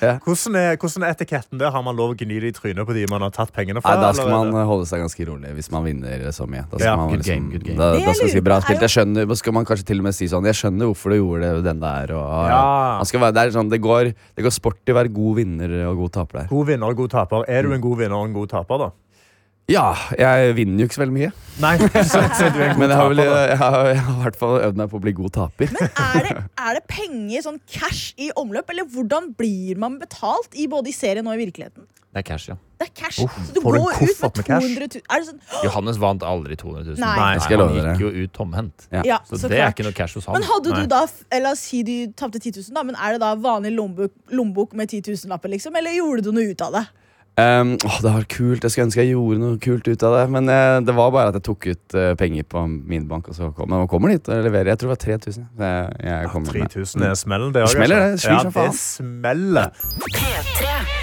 Ja. Hvordan er, hvordan er etiketten der? Har man lov å gni det i trynet på de man har tatt pengene Nei, da skal eller man holde seg ganske rolig hvis man vinner så mye. Da skal Ja, man good liksom, game, good game. Da, da skal man si bra spilt. Jeg skjønner, da skal man kanskje til og med si sånn Jeg skjønner hvorfor du gjorde det, den der. Og, Ja. skal være, det, er sånn, det, går, det går sport i å være god vinner og god taper der. God vinner og god taper. Er du en god vinner og en god taper, da? Ja, jeg vinner jo ikke så veldig mye. Nei, så, så du er en god Men jeg har, vel, taper, da. jeg har, jeg har i hvert fall øvd meg på å bli god taper. Er det, er det penger, sånn cash i omløp, eller hvordan blir man betalt i både i serien og i virkeligheten? Det er cash, ja. Det er cash. Uff, så du går ut med med 200 000 Er det sånn Johannes vant aldri 200 000. Nei. Nei, jeg han gikk jo ut tomhendt. Ja. Ja, Så, så det er ikke noe cash hos han. Men hadde Nei. du da, eller La oss si du tapte 10 000, da, men er det da vanlig lommebok, lommebok med 10 000-lapper, liksom? Eller gjorde du noe ut av det? Um, åh, det var kult. Jeg skulle ønske jeg gjorde noe kult ut av det. Men eh, det var bare at jeg tok ut uh, penger på min bank. Og så kom, men man kommer dit og leverer. Jeg tror det var 3000. Jeg, jeg kommer med. 3000 er smellen, det òg. Smeller det, svir Ja, det smeller. P3.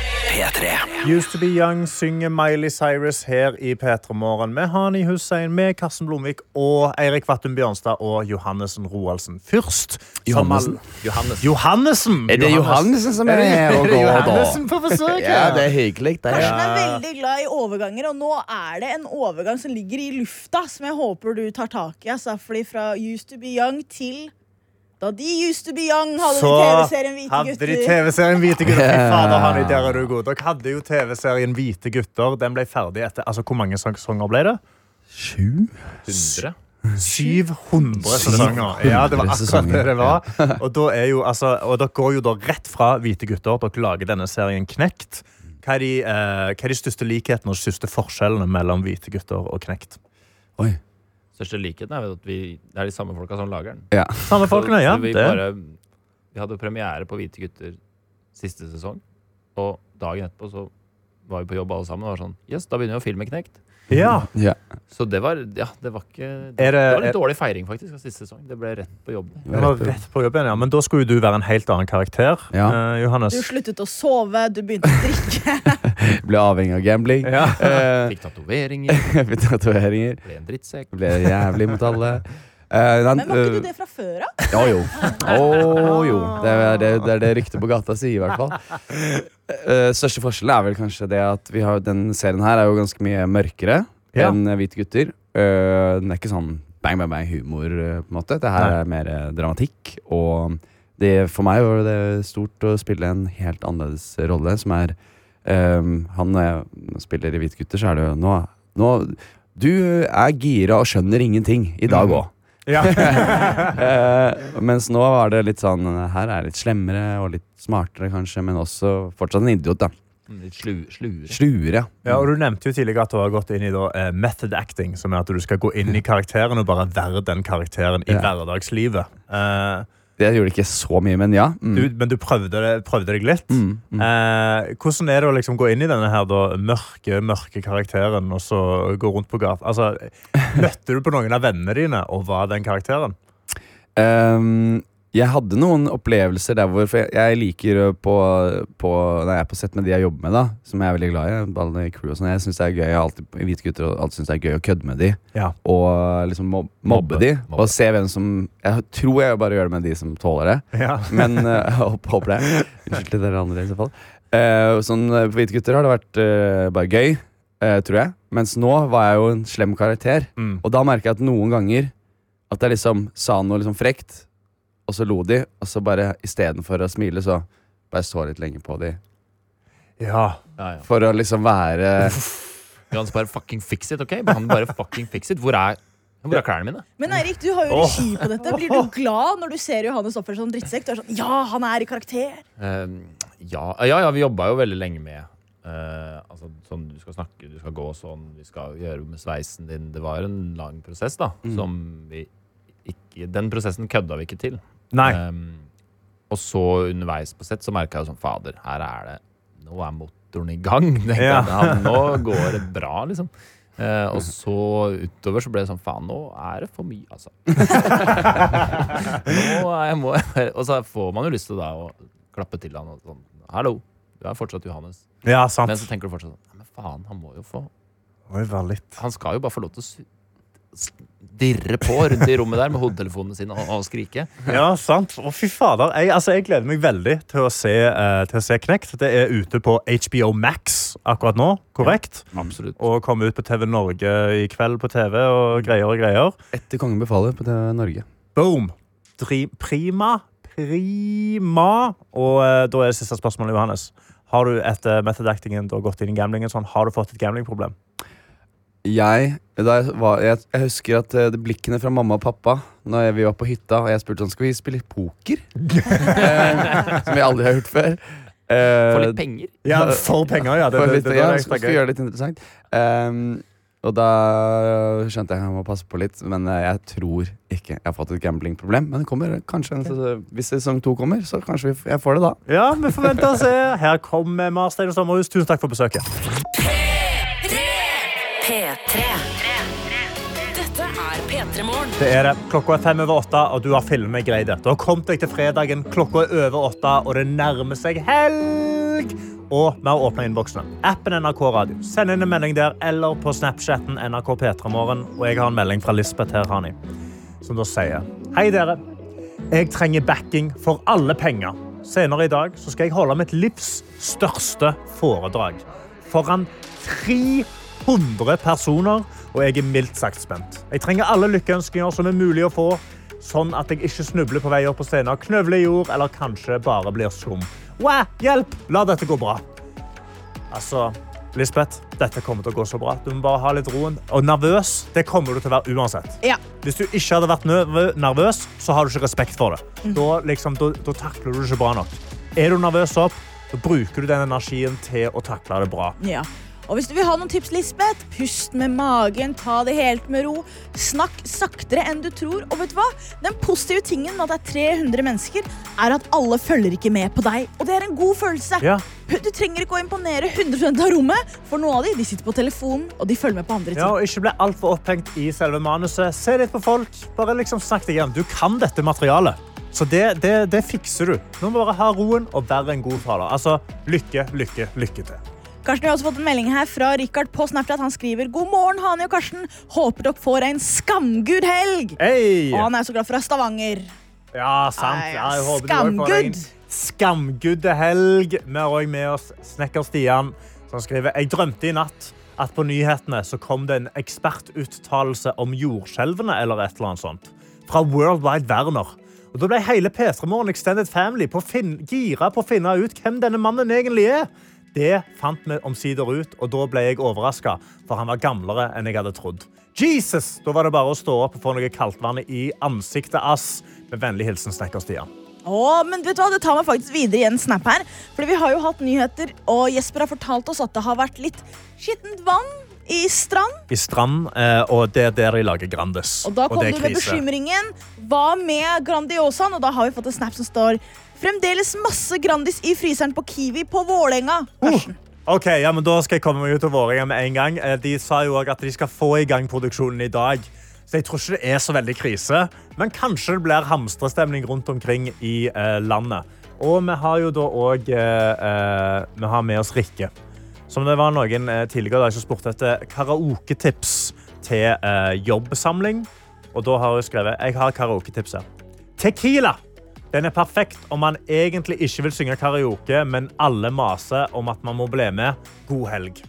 P3. Used to be young synger Miley Cyrus her i P3 Morgen med Hani Hussein, med Karsten Blomvik og Eirik Vattum Bjørnstad og Johannesen Roaldsen. Først Johannessen. Johannesen? Johannes. Johannesen! Er det Johannessen som er her og Er går, da? Johannesen på besøk? Ja, det er hyggelig. Det. Karsten er veldig glad i overganger, og nå er det en overgang som ligger i lufta, som jeg håper du tar tak i. Altså, fordi fra Used to be young til da de used to be young, hadde Så de TV-serien Hvite hadde de gutter. TV-serien Hvite gutter. Fy fader, Hani, der er du god. Dere hadde jo TV-serien Hvite gutter. Den ble ferdig etter Altså, Hvor mange sesonger ble det? Sju? 100? 700 sesonger. Ja, det var akkurat det det var. Og, da er jo, altså, og dere går jo da rett fra Hvite gutter. Dere lager denne serien Knekt. Hva er de, eh, hva er de største likhetene og de største forskjellene mellom Hvite gutter og Knekt? Oi. Største likheten er at vi, det er de samme folka som lager den. Ja. Samme folkene, ja. Så vi, bare, vi hadde premiere på Hvite gutter siste sesong, og dagen etterpå så var vi på jobb alle sammen og var sånn Yes, da begynner vi å filme Knekt. Ja. Ja. Så det var, ja, det var ikke Det, Er det- det var litt er- dårlig feiring faktisk av siste sesong. Det ble rett på jobben. Det var rett på jobben, ja. Men da skulle jo du være en helt annen karakter. Ja. eh, Johannes. Du sluttet å sove, du begynte å drikke. Ble avhengig av gambling. Ja. Eh, Fikk tatoveringer, Fikk tatoveringer. ble en drittsekk. Ble jævlig mot alle. Eh, den, Men var ikke eh, du det fra før av? Ja, jo. Å, jo. Det er det, det, det ryktet på gata sier, i hvert fall. Uh, største forskjellen er vel kanskje det at vi har, den serien her er jo ganske mye mørkere Ja. enn eh, Hvite gutter. Uh, den er ikke sånn bang, bang, bang humor, eh, på en måte. Det her er mer eh, dramatikk. Og det, for meg var det stort å spille en helt annerledes rolle, som er um, Han når jeg spiller i Hvite gutter, så er det jo nå, nå Du er gira og skjønner ingenting i dag òg. Ja. Eh, mens nå var det litt sånn Her er jeg litt slemmere og litt smartere, kanskje, men også fortsatt en idiot, da. Mm, Litt slu, sluere. Sluere. Ja, og Du nevnte jo tidligere at du har gått inn i da, eh, method acting, som er at du skal gå inn i karakteren og bare være den karakteren i Ja. hverdagslivet. Eh, Det gjorde ikke så mye, men ja. Mm. du, men du prøvde, det, prøvde deg litt. Mm, mm. Eh, hvordan er det å liksom gå inn i denne her da, mørke mørke karakteren og så gå rundt på gata? Altså, møtte du på noen av vennene dine og var den karakteren? Ehm, jeg hadde noen opplevelser der hvor For jeg, jeg liker på, på Når jeg er på sett med de jeg jobber med, da som jeg er veldig glad i, alle crew og sånn, jeg synes det er gøy Jeg har alltid, Hvite gutter og alltid syns det er gøy å kødde med de. Ja. Og liksom mob mobbe, Mobbe, de. mobbe. Og se hvem som Jeg tror jeg bare gjør det med de som tåler det. Ja. Men uh, håper, det. Unnskyld til dere andre i så fall. Uh, sånn, eh, på Hvite gutter har det vært uh, bare gøy, uh, tror jeg. Mens nå var jeg jo en slem karakter. Mm. Og da merker jeg at noen ganger at jeg liksom sa noe liksom frekt, og så lo de, og så bare istedenfor å smile, så bare så litt lenge på de. ja. Ja, ja. For å liksom være Johannes, bare fucking fix it, ok? Han bare fucking fix it. Hvor er, hvor er klærne mine? Men Eirik, du har jo regi på dette. Blir du glad når du ser Johannes oppføre seg som drittsekk? Du er sånn, ja, han er i karakter. Uh, ja, ja, ja, vi jobba jo veldig lenge med uh, altså, sånn, Du skal snakke, du skal gå sånn, vi skal gjøre med sveisen din. Det var en lang prosess, da. Som vi ikke Den prosessen kødda vi ikke til. Nei. Um, og så underveis på sett så merka jeg jo sånn Fader, her er det Nå er motoren i gang. Ja. jeg. Nå går det bra, liksom. Eh, og så utover så ble det sånn Faen, nå er det for mye, altså. nå er jeg må Og så får man jo lyst til da å klappe til han og sånn Hallo, du er fortsatt Johannes. ja, sant. Men så tenker du fortsatt sånn Men faen, han må jo få. Han skal jo bare få lov til å dirre på rundt i rommet der med hodetelefonene sine og, og skrike. Ja, sant. Å, fy fader. Jeg, altså, jeg gleder meg veldig til å se, uh, til å se Knekt. Det er ute på HBO Max akkurat nå, korrekt? Absolutt. Og kommer ut på TV Norge i kveld på TV og greier og greier. Etter Kongen befaler på TV Norge. Boom! Dri prima. Prima. Og uh, da er det siste spørsmålet, Johannes. Har du etter method actingen da gått inn i gamblingen sånn, har du fått et gamblingproblem? Jeg, da jeg, var, jeg, jeg husker at eh, blikkene fra mamma og pappa Når vi var på hytta og jeg spurte sånn Skal vi spille poker? uh, som jeg aldri har gjort før. Uh, Få litt penger. Ja, for penger, ja. Det, for litt, det, det, ja, det, det, gjøre det litt interessant. Um, og da skjønte jeg at jeg må passe på litt, men eh, jeg tror ikke jeg har fått et gamblingproblem. Men det kommer kanskje en, sesong- hvis sesong to kommer, så kanskje jeg får det da. Ja, vi forventer å se. Her kommer Marstein og Sommerhus. Tusen takk for besøket. Det er det. Klokka er fem over åtte, og du har filmet det. Du har kommet deg til fredagen, klokka er over åtte, og det nærmer seg helg. Og vi har åpna innboksene. Appen NRK Radio. Send inn en melding der, eller på Snapchatten NRK P3morgen. Og jeg har en melding fra Lisbeth her, Hani, som da sier Hei, dere. Jeg trenger backing for alle penger. Senere i dag skal jeg holde mitt livs største foredrag. Foran 300 personer, og jeg er mildt sagt spent. Jeg trenger alle lykkeønskninger som er mulig å få, sånn at jeg ikke snubler på vei opp på scenen, knøvler i jord, eller kanskje bare blir slum. Wow, hjelp! La dette gå bra. Altså, Lisbeth, dette kommer til å gå så bra. Du må bare ha litt roen. Og nervøs, det kommer du til å være uansett. Ja. Hvis du ikke hadde vært nervøs, så har du ikke respekt for det. Mm. Da, liksom, da, da takler du det ikke bra nok. Er du nervøs opp, så bruker du den energien til å takle det bra. Ja. Og hvis du vil ha noen tips, Lisbeth, pust med magen, ta det helt med ro. Snakk saktere enn du tror. Og vet du hva? Den positive tingen med at det er 300 mennesker, er at alle følger ikke med på deg. Og det er en god følelse. Ja. Du trenger ikke å imponere 100 av rommet, for noen av de, de sitter på telefonen og de følger med på andre ting. Ja, og ikke bli altfor opphengt i selve manuset. Se litt på folk. Bare liksom snakk deg igjen. Du kan dette materialet. Så det, det, det fikser du. Nå må du bare ha roen og være en god taler. Altså, lykke, lykke, lykke til. Karsten har også fått en melding her fra Richard på Snapchat. Han skriver God morgen, Hani og Karsten. Håper dere får en skamgud helg. Hei! Og han er så glad fra Stavanger. Ja, sant. Ja, Skamgud. Skamguddehelg. Vi har også med oss Snekker Stian, som skriver Jeg drømte i natt at på nyhetene så kom det en ekspertuttalelse om jordskjelvene eller et eller annet sånt. Fra Worldwide Werner. Og Da ble hele P3 Morgen Extended Family på fin gira på å finne ut hvem denne mannen egentlig er. Det fant vi omsider ut, og da ble jeg overraska, for han var gamlere enn jeg hadde trodd. Jesus! Da var det bare å stå opp og få noe kaldtvann i ansiktet, ass. Med vennlig hilsen Snekker Stian. Å, men vet du hva, Det tar meg faktisk videre i en snap her. Fordi Vi har jo hatt nyheter, og Jesper har fortalt oss at det har vært litt skittent vann i Strand. I Strand, eh, og det er der de lager Grandis. Og da kom det du med bekymringen. Hva med Grandiosaen? Og da har vi fått en snap som står Fremdeles masse Grandis i fryseren på Kiwi på Vålerenga. Karsten. Ok, ja, men Da skal jeg komme meg ut av Vålerenga med en gang. Eh, De sa jo at de skal få i gang produksjonen i dag. Så jeg tror ikke det er så veldig krise. Men kanskje det blir hamstrestemning rundt omkring i eh, landet. Og vi har jo da òg eh, eh, Vi har med oss Rikke. Som det var noen eh, tidligere som spurte etter karaoketips til eh, jobbsamling. Og da har hun skrevet Jeg har karaoketips her. Tequila. Den er perfekt om man egentlig ikke vil synge karaoke, men alle maser om at man må bli med. God helg.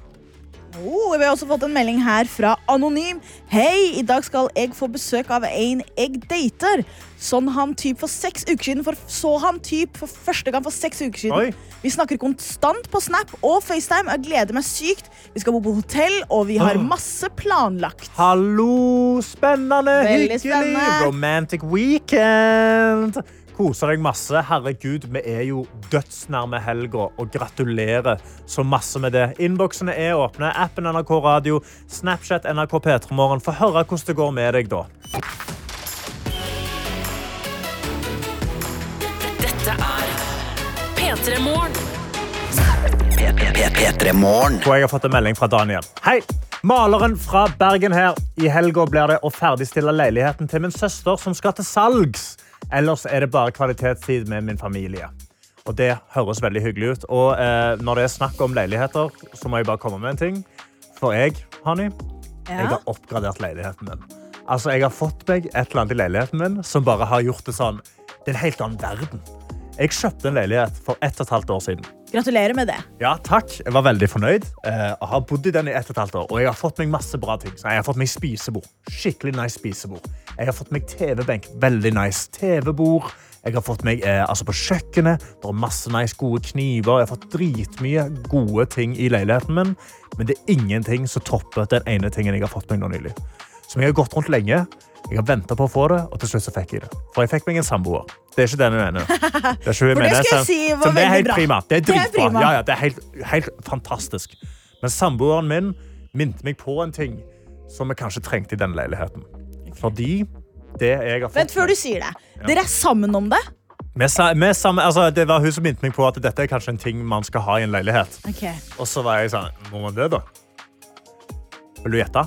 Oh, vi har også fått en melding her fra Anonym. Hei, i dag skal jeg få besøk av en jeg dater. Sånn han typ for seks uker siden, for så han typ for første gang for seks uker siden. Oi. Vi snakker konstant på Snap og FaceTime. Jeg gleder meg sykt. Vi skal bo på hotell, og vi har masse planlagt. Hallo! Spennende, Veldig hyggelig. spennende. Romantic weekend. Koser deg masse. Herregud, vi er jo dødsnærme helga, og gratulerer så masse med det. Innboksene er åpne. Appen NRK Radio, Snapchat NRK P3morgen. Få høre hvordan det går med deg da. Dette er P3 Morgen. Og jeg har fått en melding fra Daniel. Hei! Maleren fra Bergen her. I helga blir det å ferdigstille leiligheten til min søster som skal til salgs. Ellers er det bare kvalitetstid med min familie. Og det høres veldig hyggelig ut. Og eh, når det er snakk om leiligheter, så må jeg bare komme med en ting. For jeg, Hani, jeg har oppgradert leiligheten min. Altså, jeg har fått meg et eller annet i leiligheten min som bare har gjort det sånn. Det er en helt annen verden. Jeg kjøpte en leilighet for ett og et halvt år siden. Gratulerer med det. Ja, takk. Jeg var veldig fornøyd. Jeg har bodd i den i ett og et halvt år. Og jeg har fått meg masse bra ting. Så jeg har fått meg spisebord. Skikkelig nice spisebord. Jeg har fått meg TV-benk. Veldig nice TV-bord. Jeg har fått meg eh, altså på kjøkkenet. Det er masse nice, gode kniver. Jeg har fått dritmye gode ting i leiligheten min. Men det er ingenting som topper den ene tingen jeg har fått meg nå nylig. Som jeg har gått rundt lenge. Jeg har venta på å få det, og til slutt så fikk jeg det. For jeg fikk meg en samboer. Det er ikke den jeg mener. Det er ikke hun mener. jeg si så det er helt bra. prima. Det er dritbra. Ja, ja, det er helt, helt fantastisk. Men samboeren min minte meg på en ting som vi kanskje trengte i denne leiligheten. Fordi det jeg har fått Vent før du sier det. Dere er sammen om det? Med, vi sammen- altså, Det var hun som minte meg på at dette er kanskje en ting man skal ha i en leilighet. Okay. Og så var jeg sånn Må man det, da? Vil du gjette?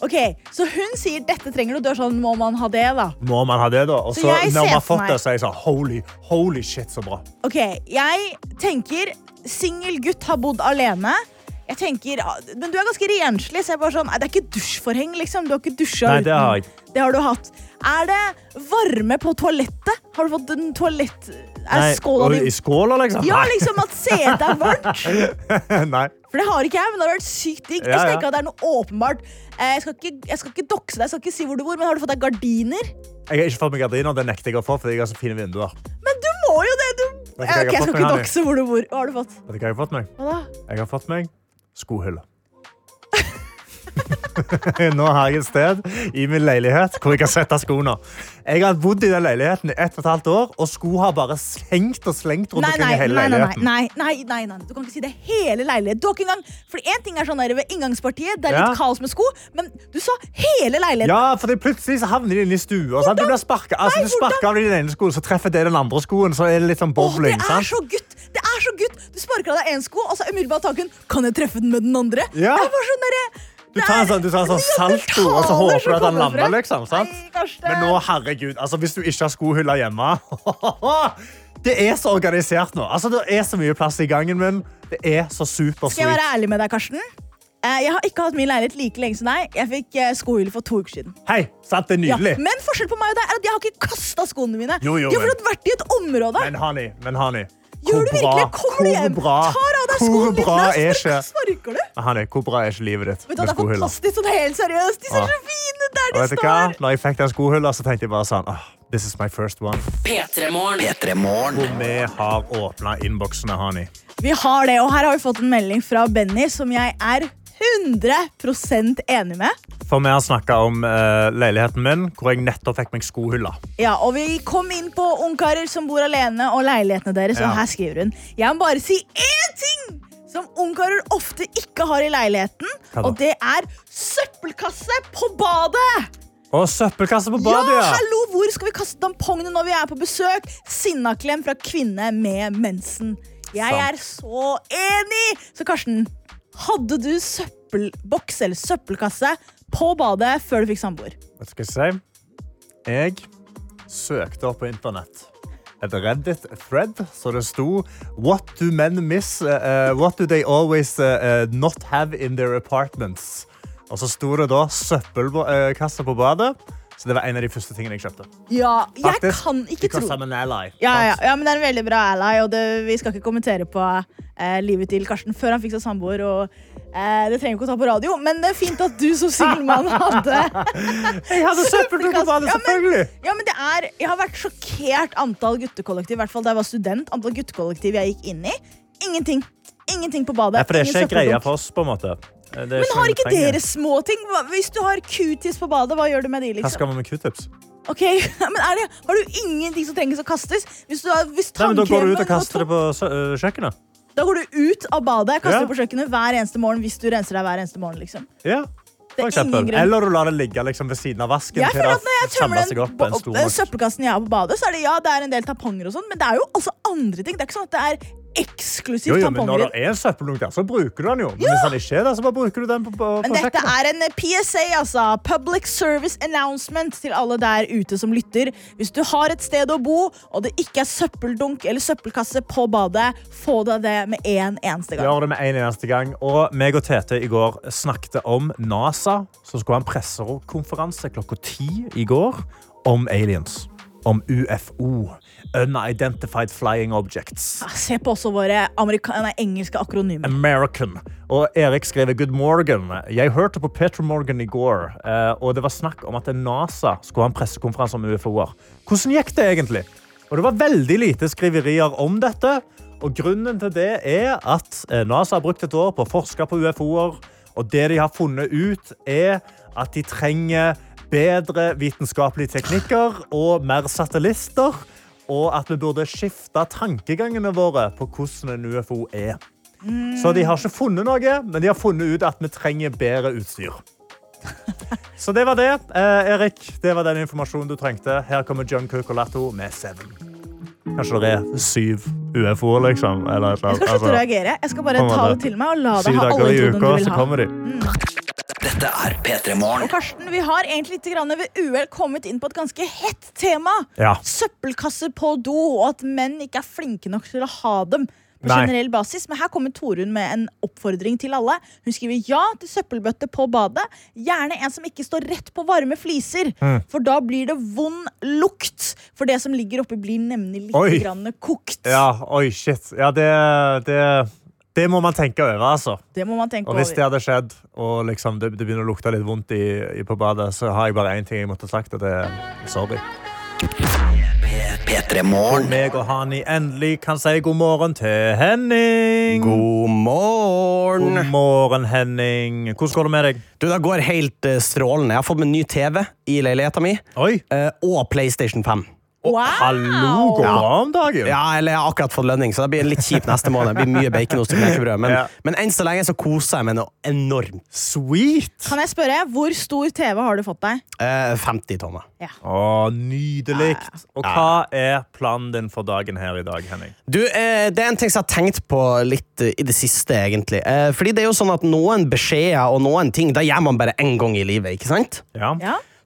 Ok, Så hun sier dette trenger du, du er sånn må man ha det, da? Må man ha det, da? Og Så så, når man har fått det, så er jeg sånn Holy, holy shit, så bra. Ok, jeg tenker singel gutt har bodd alene. Jeg tenker, ah, Men du er ganske renslig, så jeg bare sånn, nei, det er ikke dusjforheng. liksom. Du har ikke dusja Nei, det har jeg. Det har du hatt. Er det varme på toalettet? Har du fått en toalett... Er Nei, skåla di I skåla, liksom? Ja, liksom at setet er varmt. Nei. For det har ikke jeg, men det har vært sykt digg. Ja, Jeg ja. at det er noe åpenbart. Eh, Jeg skal, ikke, jeg skal ikke dokse deg, jeg skal ikke si hvor du bor, men har du fått deg gardiner? Jeg har ikke fått meg gardiner. Det nekter jeg å få, fordi jeg har så fine vinduer. Men du må jo det! Du... Jeg Ok, jeg skal ikke dokse hvor du bor. Hva har du fått? Vet du hva jeg har fått meg? Hva da? Jeg har fått meg skohylle. Nå har jeg et sted i min leilighet hvor jeg kan sette skoene. Jeg har bodd i den leiligheten i ett og et halvt år, og sko har bare slengt og slengt rundt Nei, omkring i hele nei, leiligheten. nei, nei, nei, nei, Du kan ikke si det hele leiligheten. For en ting er sånn der ved inngangspartiet, det er litt Ja. kaos med sko, men du sa hele leiligheten. Ja, for plutselig så havner de inne i stua. Du, blir sparka altså, du sparker av den ene skoen, så treffer det den andre skoen. Så er det litt sånn Åh, det er sant? så gutt! Det er så gutt! Du sparker av deg én sko, og så umiddelbart tar Kan jeg treffe den med den andre? Ja. Jeg bare sånn Du tar en sånn, du tar en sånn salto, og så håper du at han lander. Liksom, sant? Men nå, herregud, altså, hvis du ikke har skohyller hjemme Det er så organisert nå. Altså, det er så mye plass i gangen min. Det er så Skal jeg være ærlig med deg, Karsten? Eh, Jeg har ikke hatt min leilighet like lenge som deg. Jeg fikk eh, skohylle for to uker siden. Hei, sant? Det er Ja, men forskjellen på meg og deg er at jeg har ikke kasta skoene mine. Jo, jo, de har men- vært i et område. Men honey, men honey. Gjør du virkelig? Kommer du hjem, tar av deg skoene dine, bra og er ikke sparker du. Hanne, hvor bra er ikke livet ditt med det er fantastisk. Sånn helt seriøst. De ser Ah. så fine der Og de vet du hva? står. Når jeg fikk den skohylla, så tenkte jeg bare sånn oh, This is my first one. P3morgen. P3 Morgen. Hvor vi har åpna innboksene, Hani. Vi har det, og her har vi fått en melding fra Benny som jeg er 100% enig med. For vi har snakka om uh, leiligheten min, hvor jeg nettopp fikk meg skohylla. Ja, og Vi kom inn på ungkarer som bor alene, og leilighetene deres. Ja. Og her skriver hun Jeg må bare si én ting som ungkarer ofte ikke har i leiligheten. Og det er søppelkasse på badet! Og søppelkasse på badet, ja, hallo, Hvor skal vi kaste tampongene når vi er på besøk? Sinnaklem fra kvinne med mensen. Jeg er så enig! Så Karsten, hadde du søppelboks eller søppelkasse på badet før du fikk samboer? Hva skal jeg si? Jeg søkte opp på internett et Reddit-thread, så det sto What do men miss? eh, what do they always eh, not have in their apartments? Og så sto det da søppelkasse på badet. Så det var en av de første tingene jeg kjøpte. Ja, jeg Faktisk, kan ikke tro ja, ja, ja, men Det er en veldig bra ally, og det, vi skal ikke kommentere på eh, livet til Karsten før han fikk seg samboer. Og, eh, det trenger vi ikke å ta på radio, men det er fint at du som singelmann hadde Jeg hadde søppeldunk på Ja, men- selvfølgelig! Ja, men det er, Jeg har vært sjokkert antall guttekollektiv, i hvert fall da jeg var student. Antall guttekollektiv jeg gikk inn i. Ingenting. Ingenting på badet. Ja, for det er ikke greia for oss, på en måte. Er Men har ikke penger. dere småting? Hva- Hvis du har q-tips på badet, hva gjør du med de? Hva liksom? skal man med q-tips? Ok, men det, Har du ingenting som trengs å kastes? Hvis du hvis Nei, men Da går du ut og kaster det på øh, kjøkkenet. Da går du ut av badet, kaster Ja. det på kjøkkenet hver eneste morgen hvis du renser deg hver eneste morgen. liksom. Ja, er. Eller du lar det ligge liksom, ved siden av vasken. Jeg føler at Når jeg tømmer den, søppelkassen jeg har på badet, så er det ja, det er en del tamponger og sånn, men det er jo også andre ting. Det er ikke sånn at det er eksklusivt Jo, jo, men når det er en søppeldunk der, så bruker du den jo. Men hvis den ikke er der, så bare bruker du den på, på, Men dette kjøkkenet. er en PSA, altså. Public Service Announcement til alle der ute som lytter. Hvis du har et sted å bo, og det ikke er søppeldunk eller søppelkasse på badet, få deg det med en eneste gang. Gjør det med en eneste gang. Og meg og Tete i går snakket om NASA, som skulle ha en pressekonferanse klokka ti i går om aliens. Om UFO. Unidentified Flying Objects. Se på også våre nei, engelske akronymer. American. Og Erik skrev Good morgen. Jeg hørte på Peter Morgan i går, eh, og det var snakk om at NASA skulle ha en pressekonferanse om UFO-er. Hvordan gikk det egentlig? Og det var veldig lite skriverier om dette. Og grunnen til det er at eh, NASA har brukt et år på å forske på UFO-er, og det de har funnet ut, er at de trenger bedre vitenskapelige teknikker og mer satellister, og at vi burde skifte tankegangene våre på hvordan en UFO er. Så de har ikke funnet noe, men de har funnet ut at vi trenger bedre utstyr. Så det var det. Eh, Erik, det var den informasjonen du trengte. Her kommer John Cucolato med Seven. Kanskje det er syv UFO-er, liksom? Eller eller Jeg skal slutte å Altså, reagere. Jeg skal bare ta det til meg og la deg ha alle i du vil så ha. kommer de. Dette er P3 Morgen. Og Karsten, Vi har egentlig litt grann ved uhell kommet inn på et ganske hett tema. Ja. Søppelkasser på do, og at menn ikke er flinke nok til å ha dem. på Nei. generell basis, Men her kommer Torunn med en oppfordring til alle. Hun skriver ja til søppelbøtte på badet. Gjerne en som ikke står rett på varme fliser. Mm. For da blir det vond lukt. For det som ligger oppi, blir nemlig Oi. litt grann kokt. Ja, oi, shit. Ja, det, det, det må man tenke over, altså. Det må man tenke Og hvis det hadde skjedd, og liksom det, det begynner å lukte litt vondt i, i, på badet, så har jeg bare én ting jeg måtte ha sagt, og det er sorry. P3 P3 Morgen. meg og Hani endelig kan si god morgen til Henning. God morgen. God morgen, Henning. Hvordan går det med deg? Du, Det går helt eh, strålende. Jeg har fått meg ny TV i leiligheta mi. Oi. eh, og PlayStation 5. Hallo, går bra om dagen? Ja, eller Jeg har akkurat fått lønning, så det blir litt kjipt neste måned. Det blir mye baconost og knekkebrød. Men, Ja. men enn så lenge så koser jeg meg noe enormt. Sweet. Kan jeg spørre, Hvor stor TV har du fått deg? Eh, 50 tommer. Å, nydelig. Og hva er planen din for dagen her i dag, Henning? Du, eh, Det er en ting som jeg har tenkt på litt eh, i det siste, egentlig. Eh, fordi det er jo sånn at noen beskjeder og noen ting, da gjør man bare én gang i livet, ikke sant? Ja.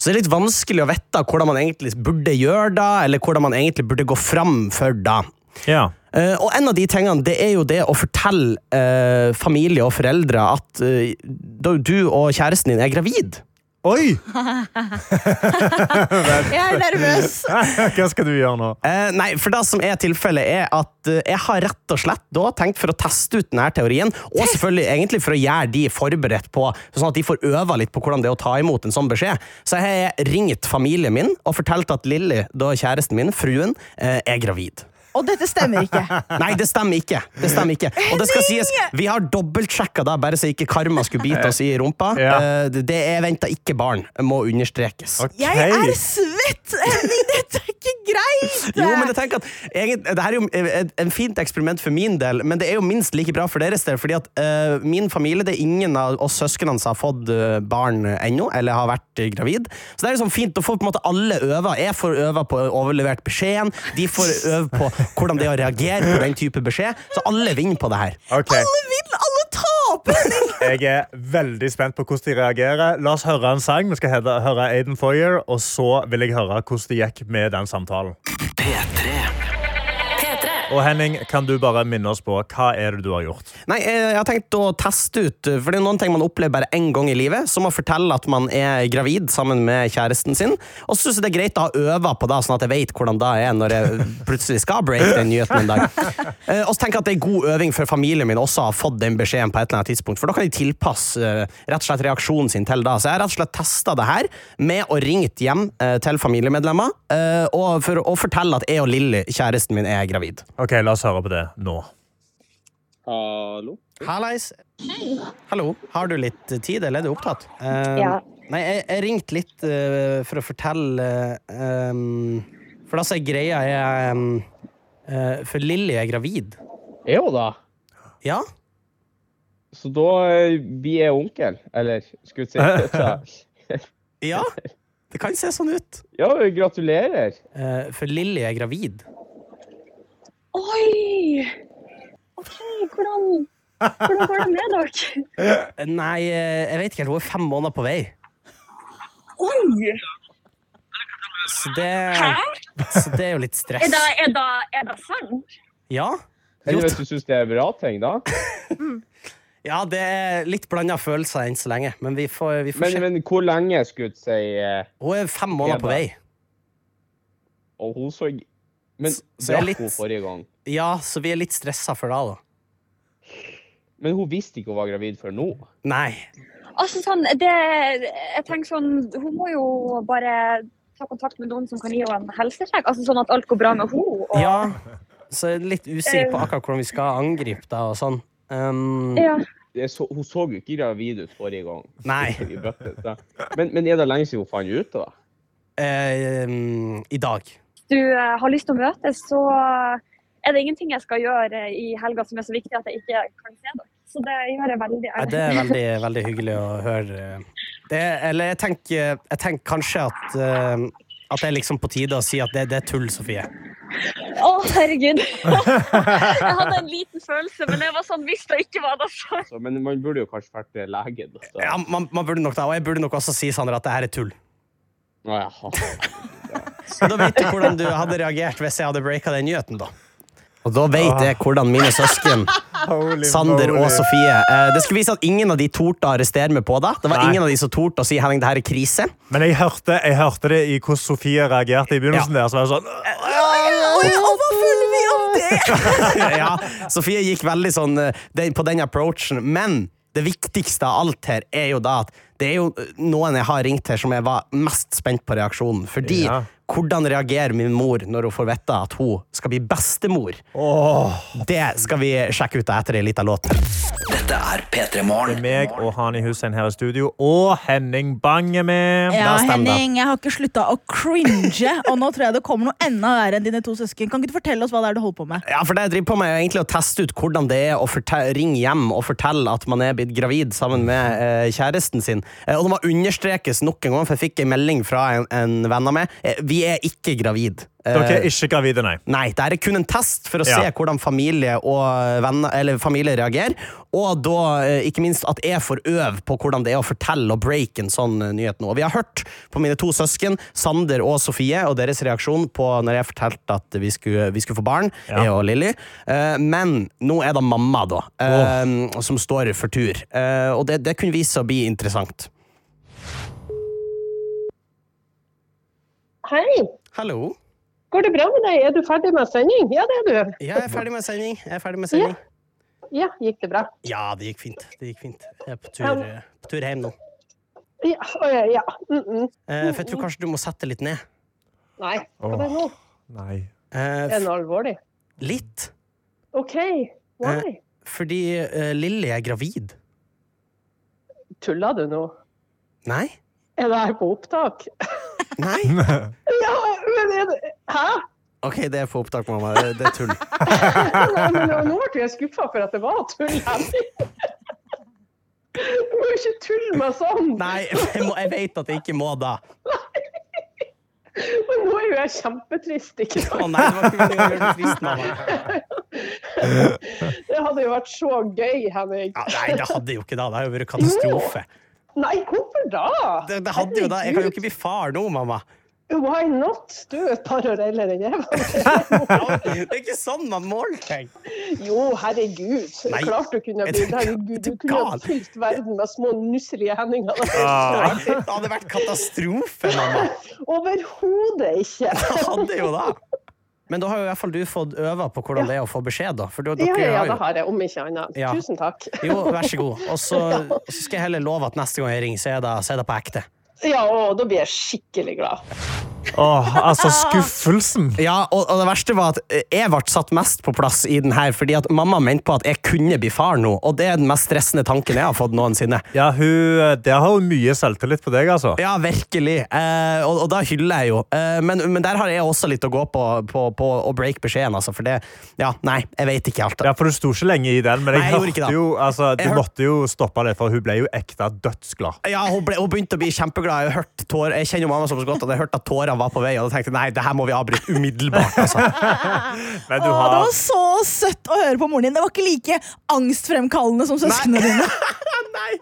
Så det er litt vanskelig å vite hvordan man egentlig burde gjøre det, eller hvordan man egentlig burde gå fram for det. ja. Uh, og en av de tingene det er jo det å fortelle uh, familie og foreldre at uh, du og kjæresten din er gravid. Oi! Jeg er nervøs. Hva skal du gjøre nå? Eh, nei, for det som er tilfellet er at eh, jeg har rett og slett da tenkt for å teste ut denne teorien, og selvfølgelig egentlig for å gjøre de forberedt på, sånn at de får øve litt på hvordan det er å ta imot en sånn beskjed. Så jeg har ringt familien min og fortalt at Lilly, da kjæresten min, fruen, eh, er gravid. Og dette stemmer ikke. Nei, det stemmer ikke. Det stemmer ikke. Og det skal sies, vi har dobbeltsjekka det, bare så ikke karma skulle bite oss i rumpa. Ja. Eh, Det er venta ikke barn, må understrekes. Okay. Jeg er svett! Henning, dette er ikke greit! Jo, men jeg tenker at egent- Det her er jo en fint eksperiment for min del, men det er jo minst like bra for deres del. fordi at uh, min familie, det er ingen av oss søsknene som har fått eh, barn ennå, eller har vært eh, gravid. Så det er liksom fint. å få på en måte alle øve. Jeg får øve på overlevert beskjeden, de får øve på hvordan det er å reagere på den type beskjed. Så alle vinner på det her. Okay. Alle vinner, alle taper! Jeg er veldig spent på hvordan de reagerer. La oss høre en sang. Vi skal høre høre Aiden Foyer, og så vil jeg høre hvordan det gikk med den samtalen. P3. P3. Og Henning, kan du bare minne oss på hva er det du har gjort? Nei, eh, jeg har tenkt å teste ut, eh, for det er noen ting man opplever bare én gang i livet, som å fortelle at man er gravid sammen med kjæresten sin. Og så syns jeg det er greit å ha øva på det, sånn at jeg vet hvordan det er når jeg plutselig skal break den nyheten en dag. Eh, Og så tenker jeg at det er god øving for familien min også å ha fått den beskjeden på et eller annet tidspunkt, for da kan de tilpasse rett og slett reaksjonen sin til det. Så jeg har rett og slett testa det her med å ringe hjem til familiemedlemmer og for å fortelle at jeg og Lilly, kjæresten min, er gravid. Ok, La oss høre på det nå. Hallo? Hallais. Hallo. Har du litt tid, eller er du opptatt? Uh, Ja. Nei, jeg, jeg ringte litt uh, for å fortelle eh, For da sier er greia, er um, eh, For Lilly er gravid. Er hun da? Ja? Så da vi er onkel, eller skulle jeg si Ja, det kan se sånn ut. Ja, gratulerer. Eh, for Lilly er gravid. Oi! OK, hvordan, hvordan går det med dere? Eh, Nei, eh, jeg vet ikke helt. Hun er fem måneder på vei. Oi! Så det, Hæ? så det er jo litt stress. Er det, er det, er det sant? Ja? Eller hvis du syns det er bra ting, da? Ja, det er litt blanda følelser enn så lenge, men vi får, vi får Men, se. men hvor lenge skulle du si eh, Hun er fem måneder på vei. Og hun så Men Så drakk litt- hun forrige gang? Ja, så vi er litt stressa for det, da. Men hun visste ikke hun var gravid før nå? Nei. Altså sånn, det, jeg tenker sånn, Hun må jo bare ta kontakt med noen som kan gi henne en helsesjekk, altså sånn at alt går bra med henne. Og, Ja, så jeg er litt usikker på akkurat hvordan vi skal angripe det og sånn. Um, Ja. Det så, hun så jo ikke gravid ut forrige gang. Nei. Men, men er det lenge siden hun fant ut det? da? eh, um, I dag. Du eh, har lyst til å møtes, så er det ingenting jeg skal gjøre i helga som er så viktig at jeg ikke kan se dere. Så det gjør jeg veldig Ja, det er veldig, veldig hyggelig å høre. Det, eller jeg tenker, jeg tenker kanskje at uh, at det er liksom på tide å si at det, det er tull, Sofie. Å, herregud. jeg hadde en liten følelse, men jeg var sånn hvis det ikke var det, så Så, men man burde jo kanskje vært lege. Ja, man, man burde nok det. Og jeg burde nok også si Sander, at det her er tull. Å, ja. Så da vet du hvordan du hadde reagert hvis jeg hadde breaka den nyheten, da. Og da vet jeg hvordan mine søsken, Sander og. Sofie eh, Det skulle vise at ingen av de torde å arrestere meg på det. Det var Nei. ingen av de som torde å si Henning, det her er krise. Men jeg hørte, jeg hørte det i hvordan Sofie reagerte i begynnelsen. der, så var jeg sånn Og hva føler vi om det? ja, Sofie gikk veldig sånn eh, den- på den approachen. Men det viktigste av alt her er jo da at det er jo noen jeg har ringt til som jeg var mest spent på reaksjonen. Fordi Ja. Hvordan reagerer min mor når hun får vite at hun skal bli bestemor? Det skal vi sjekke ut etter ei lita låt. Dette er P3 Det Morgen. er meg og Hani Hussein her i studio, og Henning Bang er med. Ja, det. Henning, jeg har ikke slutta å cringe, og nå tror jeg det kommer noe enda verre enn dine to søsken. Kan ikke du fortelle oss hva det er du holder på med? Ja, for det jeg driver på med er egentlig å teste ut hvordan det er å ringe hjem og fortelle at man er blitt gravid sammen med eh, kjæresten sin. Eh, og det må understrekes nok en gang, for jeg fikk en melding fra en, en venn av meg. Eh, vi er ikke gravid. Eh, Dere er ikke gravide, nei. Nei, det er kun en test for å Ja. se hvordan familie og venner, eller familie reagerer. Og da eh, ikke minst at jeg får øve på hvordan det er å fortelle og break en sånn eh, nyhet nå. Og vi har hørt på mine to søsken, Sander og Sofie, og deres reaksjon på når jeg fortalte at vi skulle, vi skulle få barn, Ja. jeg og Lilly. Eh, men nå er det mamma, da, oh. som står for tur. Eh, og det, det kunne vise seg å bli interessant. Hei, Hallo. går det bra med deg? Er du ferdig med sending? Ja, det er du. Jeg er ferdig med sending. Jeg er ferdig med sending. Ja, gikk det bra? Ja, det gikk fint. Det gikk fint. Jeg er på tur, Ja. eh, på tur hjem nå. Ja, ja. ja. Mm -mm. Eh, for jeg tror kanskje du må sette litt ned. Nei, hva er det nå? Nei. Eh, Er det alvorlig? litt. OK, why? Eh, fordi uh, Lilly er gravid. Tuller du nå? Nei? Er det her på opptak? Nei? Men Hæ? OK, det er for opptak, mamma. Det, det er tull. Nei, men nå- ble jeg skuffa for at det var tull. Du må jo ikke tulle meg sånn! Nei, jeg, må, jeg vet at jeg ikke må da. Men nå er jo jeg kjempetrist, ikke Å sant? nei, det var ikke meningen å gjøre trist, mamma. Det hadde jo vært så gøy, Henning. Ja, nei, det hadde jo ikke da. Det hadde jo vært katastrofe. Nei, hvorfor da? Det, det hadde jo da. Jeg kan jo ikke bli far nå, mamma. Why not? Du er et par år eldre enn jeg. Det er ikke sånn man måler ting. Jo, herregud. Nei. Klart du kunne bli du- Herregud, du kunne ha fylt verden med små nusselige hendinger. Det hadde vært katastrofe, mamma. Overhodet ikke. Det hadde jo da. Men da har jo i hvert fall du fått øve på hvordan det er å få beskjed, da. For dere Ja, ja, ja, det har jeg, om ikke annet. Ja. Tusen takk. Jo, vær så god. Og så skal jeg heller love at neste gang jeg ringer, så er det, så er det på ekte. Ja, og da blir jeg skikkelig glad. Åh, altså, skuffelsen. Ja, og, og det verste var at jeg ble satt mest på plass i den her, fordi at mamma mente på at jeg kunne bli far nå, og det er den mest stressende tanken jeg har fått noensinne. Ja, hun, Der har hun mye selvtillit på deg, altså. Ja, virkelig. Eh, og, og da hyller jeg jo. Eh, men, men der har jeg også litt å gå på, på, på å break beskjeden, altså. For det Ja, nei, jeg vet ikke alt. Ja, for Du sto ikke lenge i den, men jeg, Nei, jeg hørte jo altså, Du hør- måtte jo stoppe det, for hun ble jo ekte dødsglad. Ja, hun, ble, hun begynte å bli kjempeglad. Jeg, hørt tår, jeg kjenner jo mamma såpass godt at jeg hørte at tårene var på vei. Og da tenkte jeg nei, det her må vi avbryte umiddelbart. Altså. Men du Åh, det var så søtt å høre på moren din. Det var ikke like angstfremkallende som søsknene dine. nei.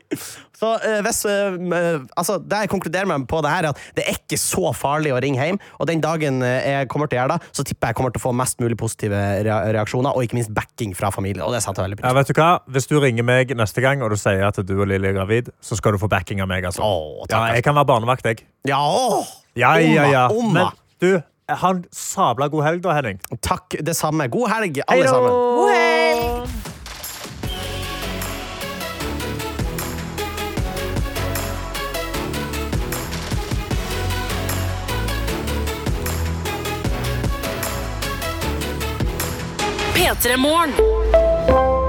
Så uh, hvis, uh, altså, Det jeg konkluderer med på det her, er at det er ikke så farlig å ringe hjem. Og den dagen jeg kommer til å gjøre det, så tipper jeg kommer til å få mest mulig positive reaksjoner, og ikke minst backing fra familien. Og det setter jeg veldig pris ja, vet du hva? Hvis du ringer meg neste gang og du sier at du og Lilly er gravid, så skal du få backing av meg. altså. Åh, takk, ja, jeg kan være barnevakt, jeg. Ja, åh! Ja, ja, ja. Omma, omma. Men du, ha en sabla god helg, da, Henning. Takk, det samme. God helg, alle da! sammen. God helg! P3 Morgen.